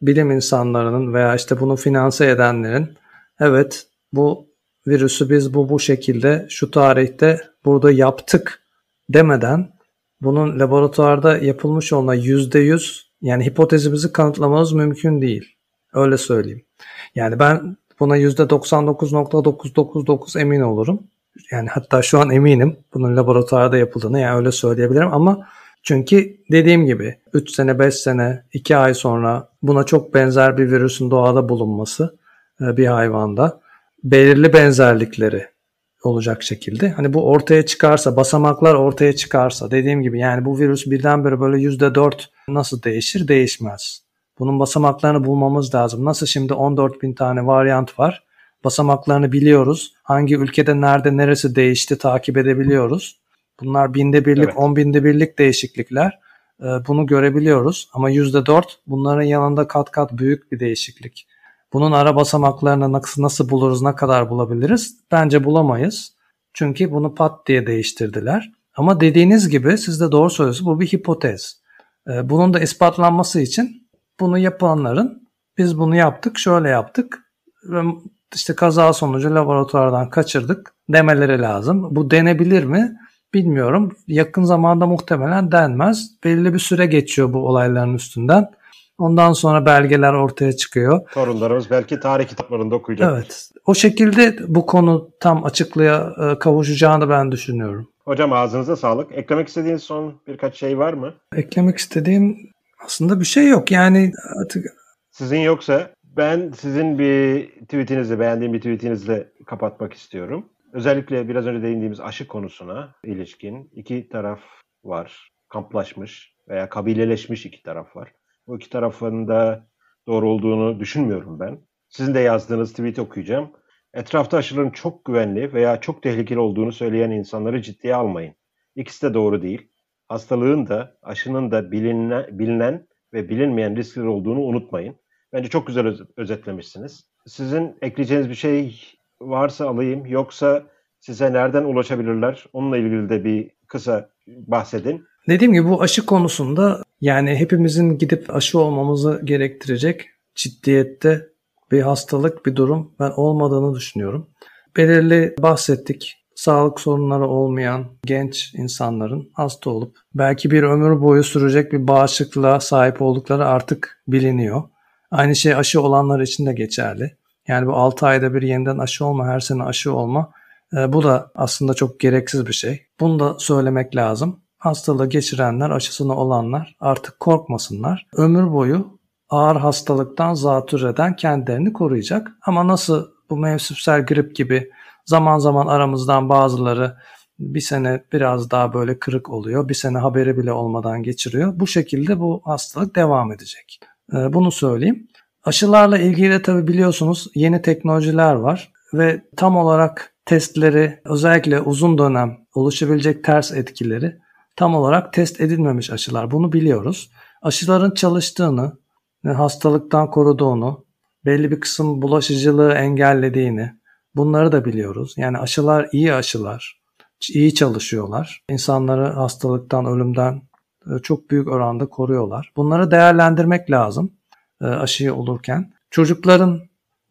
bilim insanlarının veya işte bunu finanse edenlerin evet bu virüsü biz bu bu şekilde şu tarihte burada yaptık demeden bunun laboratuvarda yapılmış olma yüzde yüz yani hipotezimizi kanıtlamamız mümkün değil. Öyle söyleyeyim. Yani ben buna yüzde 99.999 emin olurum. Yani hatta şu an eminim bunun laboratuvarda yapıldığını yani öyle söyleyebilirim ama çünkü dediğim gibi 3 sene, 5 sene, 2 ay sonra buna çok benzer bir virüsün doğada bulunması e, bir hayvanda belirli benzerlikleri olacak şekilde. Hani bu ortaya çıkarsa, basamaklar ortaya çıkarsa dediğim gibi yani bu virüs birdenbire böyle %4 nasıl değişir? Değişmez. Bunun basamaklarını bulmamız lazım. Nasıl şimdi 14 bin tane varyant var. Basamaklarını biliyoruz. Hangi ülkede nerede neresi değişti takip edebiliyoruz. Bunlar binde birlik, evet. on binde birlik değişiklikler. Ee, bunu görebiliyoruz ama yüzde dört bunların yanında kat kat büyük bir değişiklik. Bunun ara basamaklarını nasıl, nasıl buluruz, ne kadar bulabiliriz? Bence bulamayız. Çünkü bunu pat diye değiştirdiler. Ama dediğiniz gibi siz de doğru söylüyorsunuz bu bir hipotez. Ee, bunun da ispatlanması için bunu yapanların biz bunu yaptık, şöyle yaptık ve işte kaza sonucu laboratuvardan kaçırdık demeleri lazım. Bu denebilir mi? Bilmiyorum. Yakın zamanda muhtemelen denmez. Belli bir süre geçiyor bu olayların üstünden. Ondan sonra belgeler ortaya çıkıyor. Torunlarımız belki tarih kitaplarında okuyacak. Evet. O şekilde bu konu tam açıklığa e, kavuşacağını ben düşünüyorum. Hocam ağzınıza sağlık. Eklemek istediğiniz son birkaç şey var mı? Eklemek istediğim aslında bir şey yok. Yani artık... Sizin yoksa ben sizin bir tweetinizi, beğendiğim bir tweetinizle kapatmak istiyorum. Özellikle biraz önce değindiğimiz aşı konusuna ilişkin iki taraf var. Kamplaşmış veya kabileleşmiş iki taraf var. Bu iki tarafın da doğru olduğunu düşünmüyorum ben. Sizin de yazdığınız tweet okuyacağım. Etrafta aşıların çok güvenli veya çok tehlikeli olduğunu söyleyen insanları ciddiye almayın. İkisi de doğru değil. Hastalığın da aşının da bilinen, bilinen ve bilinmeyen riskler olduğunu unutmayın. Bence çok güzel özetlemişsiniz. Sizin ekleyeceğiniz bir şey varsa alayım. Yoksa size nereden ulaşabilirler? Onunla ilgili de bir kısa bahsedin. Dediğim gibi bu aşı konusunda yani hepimizin gidip aşı olmamızı gerektirecek ciddiyette bir hastalık, bir durum ben olmadığını düşünüyorum. Belirli bahsettik. Sağlık sorunları olmayan genç insanların hasta olup belki bir ömür boyu sürecek bir bağışıklığa sahip oldukları artık biliniyor. Aynı şey aşı olanlar için de geçerli. Yani bu 6 ayda bir yeniden aşı olma, her sene aşı olma e, bu da aslında çok gereksiz bir şey. Bunu da söylemek lazım. Hastalığı geçirenler, aşısını olanlar artık korkmasınlar. Ömür boyu ağır hastalıktan zatürreden kendilerini koruyacak. Ama nasıl bu mevsimsel grip gibi zaman zaman aramızdan bazıları bir sene biraz daha böyle kırık oluyor. Bir sene haberi bile olmadan geçiriyor. Bu şekilde bu hastalık devam edecek. E, bunu söyleyeyim. Aşılarla ilgili de tabi biliyorsunuz yeni teknolojiler var ve tam olarak testleri özellikle uzun dönem oluşabilecek ters etkileri tam olarak test edilmemiş aşılar. Bunu biliyoruz. Aşıların çalıştığını, hastalıktan koruduğunu belli bir kısım bulaşıcılığı engellediğini bunları da biliyoruz. Yani aşılar iyi aşılar, iyi çalışıyorlar. İnsanları hastalıktan, ölümden e, çok büyük oranda koruyorlar. Bunları değerlendirmek lazım e, aşıyı olurken. Çocukların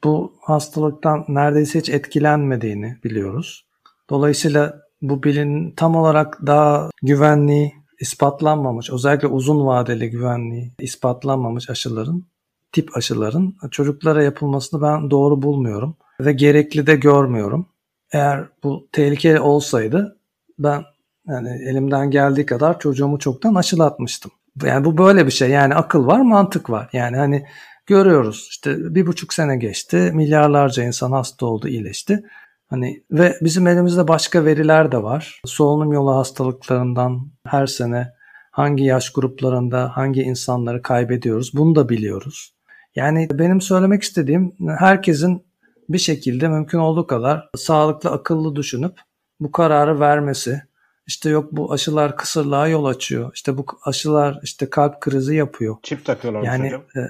bu hastalıktan neredeyse hiç etkilenmediğini biliyoruz. Dolayısıyla bu bilin tam olarak daha güvenliği ispatlanmamış, özellikle uzun vadeli güvenliği ispatlanmamış aşıların, tip aşıların çocuklara yapılmasını ben doğru bulmuyorum ve gerekli de görmüyorum. Eğer bu tehlikeli olsaydı ben yani elimden geldiği kadar çocuğumu çoktan aşılatmıştım. Yani bu böyle bir şey. Yani akıl var, mantık var. Yani hani görüyoruz işte bir buçuk sene geçti. Milyarlarca insan hasta oldu, iyileşti. Hani ve bizim elimizde başka veriler de var. Solunum yolu hastalıklarından her sene hangi yaş gruplarında hangi insanları kaybediyoruz bunu da biliyoruz. Yani benim söylemek istediğim herkesin bir şekilde mümkün olduğu kadar sağlıklı, akıllı düşünüp bu kararı vermesi. İşte yok bu aşılar kısırlığa yol açıyor. İşte bu aşılar işte kalp krizi yapıyor. Çip takıyorlar yani, hocam. E,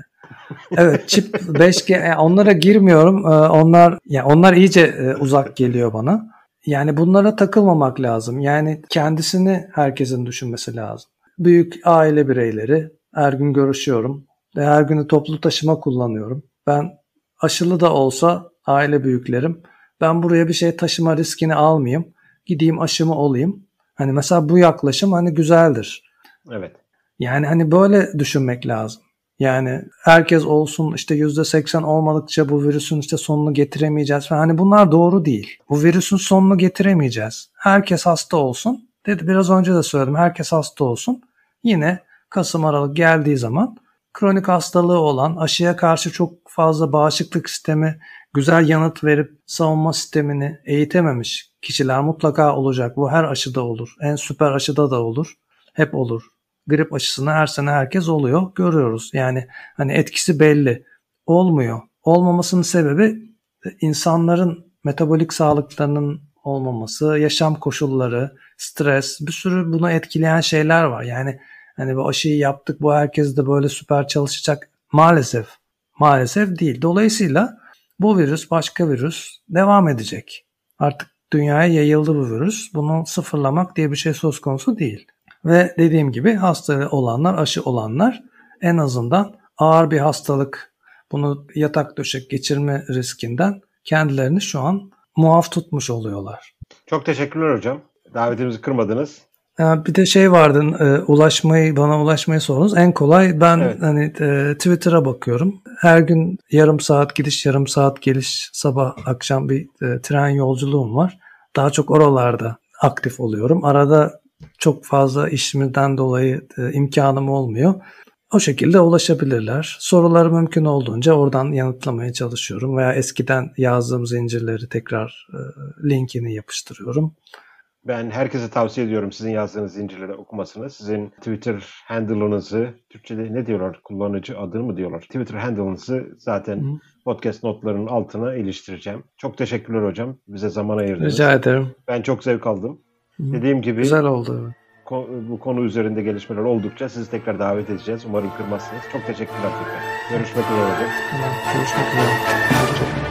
evet çip 5G yani onlara girmiyorum. E, onlar yani onlar iyice e, uzak geliyor bana. Yani bunlara takılmamak lazım. Yani kendisini herkesin düşünmesi lazım. Büyük aile bireyleri her gün görüşüyorum ve her günü toplu taşıma kullanıyorum. Ben aşılı da olsa aile büyüklerim ben buraya bir şey taşıma riskini almayayım. Gideyim aşımı olayım. Hani mesela bu yaklaşım hani güzeldir. Evet. Yani hani böyle düşünmek lazım. Yani herkes olsun işte yüzde seksen olmadıkça bu virüsün işte sonunu getiremeyeceğiz falan. Hani bunlar doğru değil. Bu virüsün sonunu getiremeyeceğiz. Herkes hasta olsun. Dedi biraz önce de söyledim. Herkes hasta olsun. Yine Kasım Aralık geldiği zaman kronik hastalığı olan, aşıya karşı çok fazla bağışıklık sistemi, güzel yanıt verip savunma sistemini eğitememiş kişiler mutlaka olacak. Bu her aşıda olur. En süper aşıda da olur. Hep olur grip aşısına her sene herkes oluyor. Görüyoruz. Yani hani etkisi belli. Olmuyor. Olmamasının sebebi insanların metabolik sağlıklarının olmaması, yaşam koşulları, stres, bir sürü bunu etkileyen şeyler var. Yani hani bu aşıyı yaptık bu herkes de böyle süper çalışacak. Maalesef. Maalesef değil. Dolayısıyla bu virüs başka virüs devam edecek. Artık dünyaya yayıldı bu virüs. Bunu sıfırlamak diye bir şey söz konusu değil. Ve dediğim gibi hasta olanlar, aşı olanlar en azından ağır bir hastalık, bunu yatak döşek geçirme riskinden kendilerini şu an muaf tutmuş oluyorlar. Çok teşekkürler hocam. Davetimizi kırmadınız. Bir de şey vardı, e, ulaşmayı bana ulaşmayı sorunuz. En kolay ben evet. hani e, Twitter'a bakıyorum. Her gün yarım saat gidiş, yarım saat geliş, sabah akşam bir e, tren yolculuğum var. Daha çok oralarda aktif oluyorum. Arada çok fazla işimden dolayı e, imkanım olmuyor. O şekilde ulaşabilirler. Soruları mümkün olduğunca oradan yanıtlamaya çalışıyorum veya eskiden yazdığım zincirleri tekrar e, linkini yapıştırıyorum. Ben herkese tavsiye ediyorum sizin yazdığınız zincirleri okumasını. Sizin Twitter handle'ınızı, Türkçe'de ne diyorlar? Kullanıcı adı mı diyorlar? Twitter handle'ınızı zaten Hı. podcast notlarının altına iliştireceğim. Çok teşekkürler hocam. Bize zaman ayırdınız. Rica ederim. Ben çok zevk aldım. Dediğim gibi güzel oldu. bu konu üzerinde gelişmeler oldukça sizi tekrar davet edeceğiz. Umarım kırmazsınız. Çok teşekkürler tekrar. Görüşmek üzere. Görüşmek üzere.